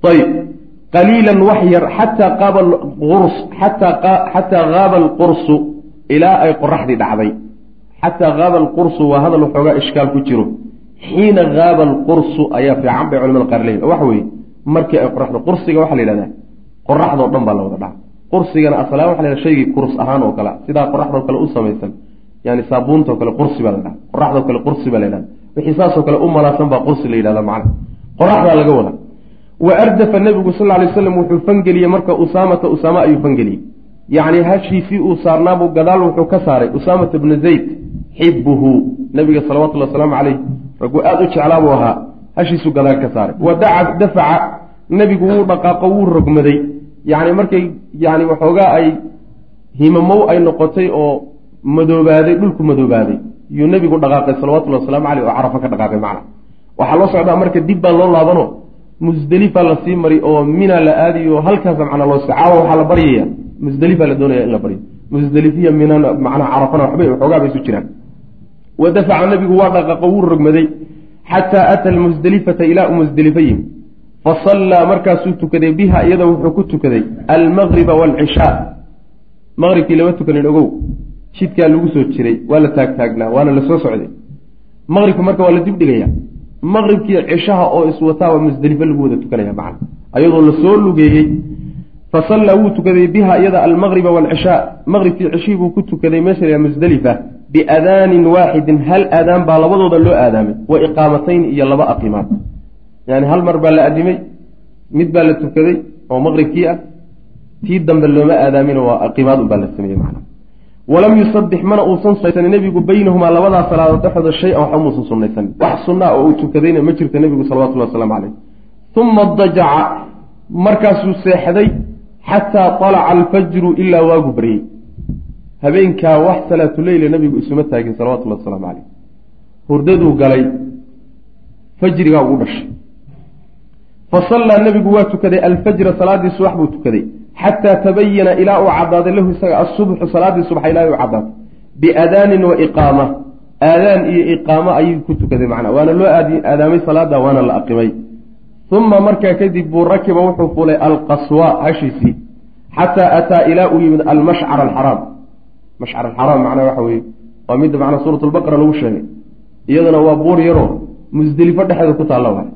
Ayib qaliilan wax yar xataa qaaba urs xataa haaba alqursu ilaa ay qoraxdii dhacday. Xataa haaba alqursu waa hadal waxoogaa ishkaal ku jiro. Xiina haaba alqursu ayaa fiican bay culamada qaar leeyihiin oo waxa weeye markii ay qoraxda qursiga waxaa la yidhahdaa qoraxdao dhan baa la wada dhaca qursigana aslaan waxa la yhahda shaygii kurs ahaan oo kale sidaa qoraxdao kale u samaysan yani saabuuntao kale qursi baa la dhaha qoraxdao kale qursi baa la yhahda wixii saasoo kale u malaasan baa qursi la yidhahda macna. Qoraxdaa laga wada wa ardafa nebigu sal ly slam wuxuu fangeliyey marka usaamata usaama ayuu fangeliyey yacni hashiisii uu saarnaabuu gadaal wuxuu ka saaray usaamata bna zayd xibuhu nabiga salawatulli wasalaamu caleyh raguu aada u jeclaabuu ahaa. Hashiisuu gadaal ka saaray. Wa daca dafaca. Nebigu wuu dhaqaaqo wuu rogmaday. Yacni markay yani waxoogaa ay himamow ay noqotay oo madoobaaday dhulku madoobaaday yuu nebigu dhaqaaqay salawatullahi wasalaamu caleyh oo carafa ka dhaqaaqay macna. Waxaa loo socdaa marka dib baa loo laabano musdelifa la sii mari oo mina la aadiyo halkaasa macnaa loo caawa waxaa la baryaya. Musdelifa la doonaya in la baryo musdelifiya minana macnaha carafana waxbay waxoogaa bay isu jiraan. Wa dafaca nebigu waa dhaqaaqo wuu rogmaday. Xataa ata almusdelifata ilaa u musdelifa yimi fasallaa markaasuu tukaday biha iyada wuxuu ku tukaday almaqriba waalcishaa maqribkii lama tukanin ogow jidkaa lagu soo jiray waa la taagtaagnaa waana la soo socday. Maqribka marka waa la dib dhigaya. Maqribkii cishaha oo iswataaba musdelifo lagu wada tukanaya macna ayadoo la soo lugeeyey fasallaa wuu tukaday biha iyada almaqriba waalcishaa maqribkii cishihii buu ku tukaday meesha la musdelifa biadaanin waaxidin hal aadaan baa labadooda loo aadaamay wa iqaamatayn iyo laba aqimaad yani hal mar baa la adimay mid baa la tukaday oo maqribkii ah tii dambe looma aadaamin waa aqimaad un baa la sameeyey macna walam yusabix mana uusan sunaysanin nebigu baynahumaa labadaa salaadood dhexdooda shay-an waxba muusan sunaysanin wax sunnaa oo uu tukadayna ma jirto nebigu salawatullahi wasalaamu caleyh uma dajaca markaasuu seexday xataa talaca alfajru ilaa waagu baryey habeenkaa wax salaatuleyla nebigu isuma taagin salawatullahi wasalaamu caleyh hurdaduu galay fajrigaa ugu dhashay. Fasallaa nebigu waa tukaday alfajra salaadii subax buu tukaday xataa tabayana ilaa uu cadaaday lahu isaga asubxu salaadii subax ilaa uu cadaaday biadaanin wa iqaama aadaan iyo iqaamo ayuu ku tukaday macnaa waana loo aadaamay salaada waana la aqimay uma markaa kadib buu rakiba wuxuu fulay alqaswa hashiisii xataa ataa ilaa uu yimid almashcar alxaraam mashcar alxaraam macnaa waxa weye waa midda macnaa suurat lbaqara lagu sheegay iyaduna waa buur yaroo musdelifo dhexeeda ku taalla waay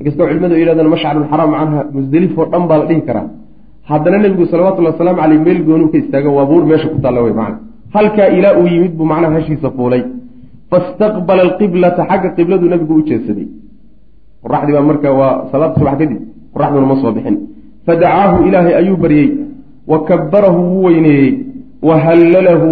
inkastoo culimadu yidhahdaan mashcarulxaraam macnaha musdelifoo dhan baa la dhihi karaa haddana nebigu salawatullahi wasalaamu caleyh meel goonuu ka istaago waa buur meesha ku taalla wey macna. Halkaa ilaa uu yimid buu macnaha hashiisa fuulay. Fastaqbala alqiblata xagga qibladuu nebigu u jeedsaday qoraxdii baa marka waa salaad subax kadib qoraxduna ma soo bixin. Fadacaahu ilaahay ayuu baryey wa kabbarahu wuu weyneeyey. Wa hallalahu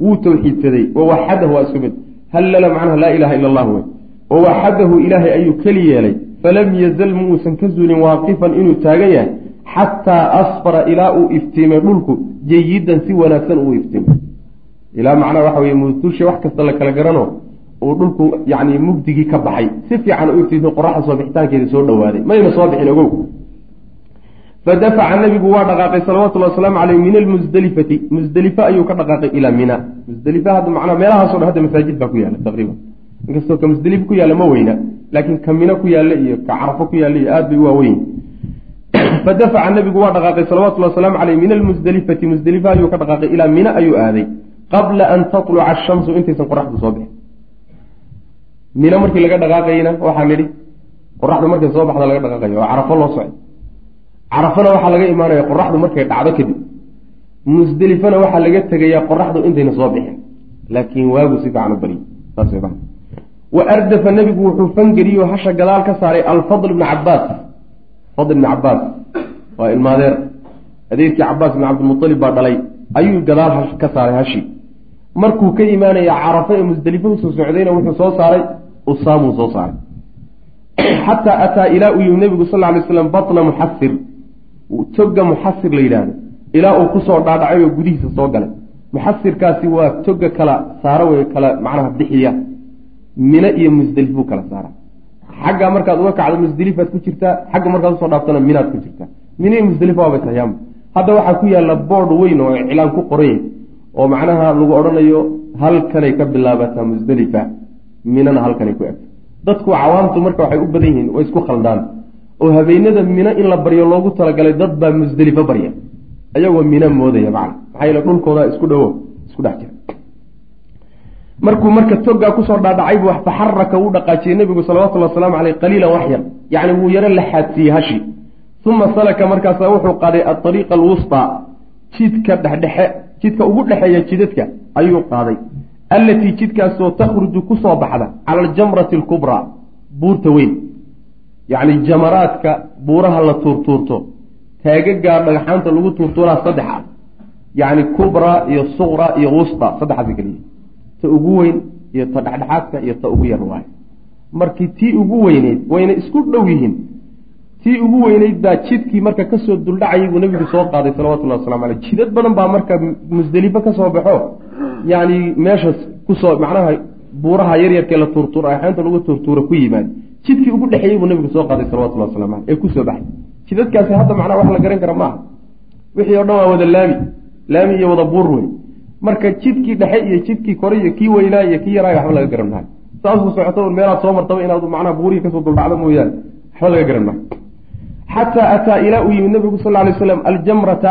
wuu tawxiidsaday. Wa waxadahu waa isku mid. Hallala macnaha laa ilaha ila allah wey wa waxadahu ilaahay ayuu keli yeelay. Falam yazal muusan ka zuulin waaqifan inuu taagan yahay xataa asfara ilaa uu iftiimay dhulku jayidan si wanaagsan uu iftiimay ilaa macnaha waxa weye mutusha wax kasta la kala garano uu dhulku yani mugdigii ka baxay. Si fiican u iftiisay qoraxda soo bixitaankeeda soo dhawaaday mayna soo bixin ogow. Fadafaca nabigu waa dhaqaaqay salawatullahi wasalaamu caleyh min almusdelifati musdelife ayuu ka dhaqaaqay ilaa mina. Musdelife hadda macnaa meelahaaso dhan hadda masaajid baa ku yaalla taqriiban. Inkastoo ka musdelife ku yaalla ma weyna laakiin ka mino ku yaalla iyo ka carafo ku yaalla iyo aad bay u waaweyn fadafaca nabigu waa dhaqaaqay salawatullahi wasalaamu caleyh min almusdelifati musdelife ayuu ka dhaqaaqay ilaa mina ayuu aaday qabla an tatluca ashamsu intaysan qoraxdu soo bixin mino markii laga dhaqaaqayna waxaa nidhi qoraxdu markay soo baxda laga dhaqaaqayo oo carafo loo socay carafana waxaa laga imaanaya qoraxdu markay dhacdo kadib musdelifana waxaa laga tegayaa qoraxdu intayna soo bixin laakiin waagu si fiican u baryi wa ardafa nebigu wuxuu fangeliyo hasha gadaal ka saaray alfadl ibna cabaas fadl ibna cabaas waa ilmaadeer. Adeerkii cabaas ibn cabdilmualib baa dhalay. Ayuu gadaal ka saaray hashi. Markuu ka imaanaya carafo ee musdelifo u soo socdayna wuxuu soo saaray usaamuu soo saaray. Xataa ataa ilaa uu yimi nebigu sal ly slam batna muxasir toga muxasir la yidhaahdo. Ilaa uu ku soo dhaadhacay oo gudihiisa soo galay. Muxasirkaasi waa toga kala saaro wey kala macnaha bixiya. Mine iyo musdelifuu kala saara xagga markaad uga kacdo musdelifaad ku jirtaa xagga markaad u soo dhaaftana minaad ku jirtaa musdelifa waabay tahayaama hadda waxaa ku yaalla boord weyn oo iclaan ku qoranya oo macnaha lagu odhanayo halkanay ka bilaabataa musdelifa minana halkanay ku egta dadku cawaamtu marka waxay u badan yihiin way isku khaldaan. Oo habeenada mino in la baryo loogu talagalay dad baa musdelifo barya. Ayagoo mino moodaya macna. Maxaa yeele dhulkooda isku dhowo isku dhex jira markuu marka togaa ku soo dhaadhacay buu faxaraka wuu dhaqaajiyey nebigu salawatullhi wasalaamu caleyh qaliilan wax yar yacni wuu yaro laxaadsiiyey hashi. Uma salaka markaasa wuxuu qaaday aariiqa alwustaa jidka dhexdhexe jidka ugu dhexeeya jidadka ayuu qaaday. Allatii jidkaasoo takhruju ku soo baxda cala aljamrati alkubraa buurta weyn. Yacni jamaraadka buuraha la tuurtuurto taagagaa dhagxaanta lagu tuurtuuraa saddex ah yacni kubraa iyo suqra iyo wusta saddexaasi keliya ta ugu weyn iyo ta dhexdhexaadka iyo ta ugu yar waayo markii tii ugu weyneyd wayna isku dhow yihiin tii ugu weyneyd baa jidkii marka ka soo duldhacayay buu nabigu soo qaaday salawatullahi waslamu caleyh jidad badan baa marka musdelifo ka soo baxo yacni meeshaas ku soo macnaha buuraha yaryarkee la tuurtuuro axaanta lagu tuurtuuro ku yimaad. Jidkii ugu dhexeeyey buu nabigu soo qaaday salawatullahi waslamu caleyh ee ku soo baxay. Jidadkaasi hadda macnaha wax la garan kara maaha. Wixii oo dhan waa wada laami. Laami iyo wada buur wey marka jidkii dhexe iyo jidkii kore iyo kii weynaa iyo kii yaraayo waxba laga garan maayo saasuu socoto meelaad soo martaba inaad macnaha buurihii ka soo duldhacdo mooyaane waxba laga garan maayo xataa ataa ilaa uu yimid nabigu sal lay slam aljamrata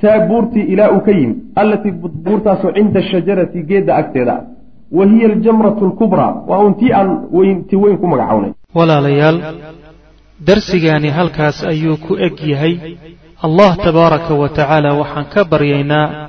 taa buurtii ilaa uu ka yimid allatii buurtaasoo cinda shajarati geedda agteeda. Ah wa hiya aljamratu alkubraa waa un tii aan weyn ti weyn ku magacownay walaalayaal darsigaani halkaas ayuu ku eg yahay. Allah tabaaraka wa tacaala waxaan ka baryaynaa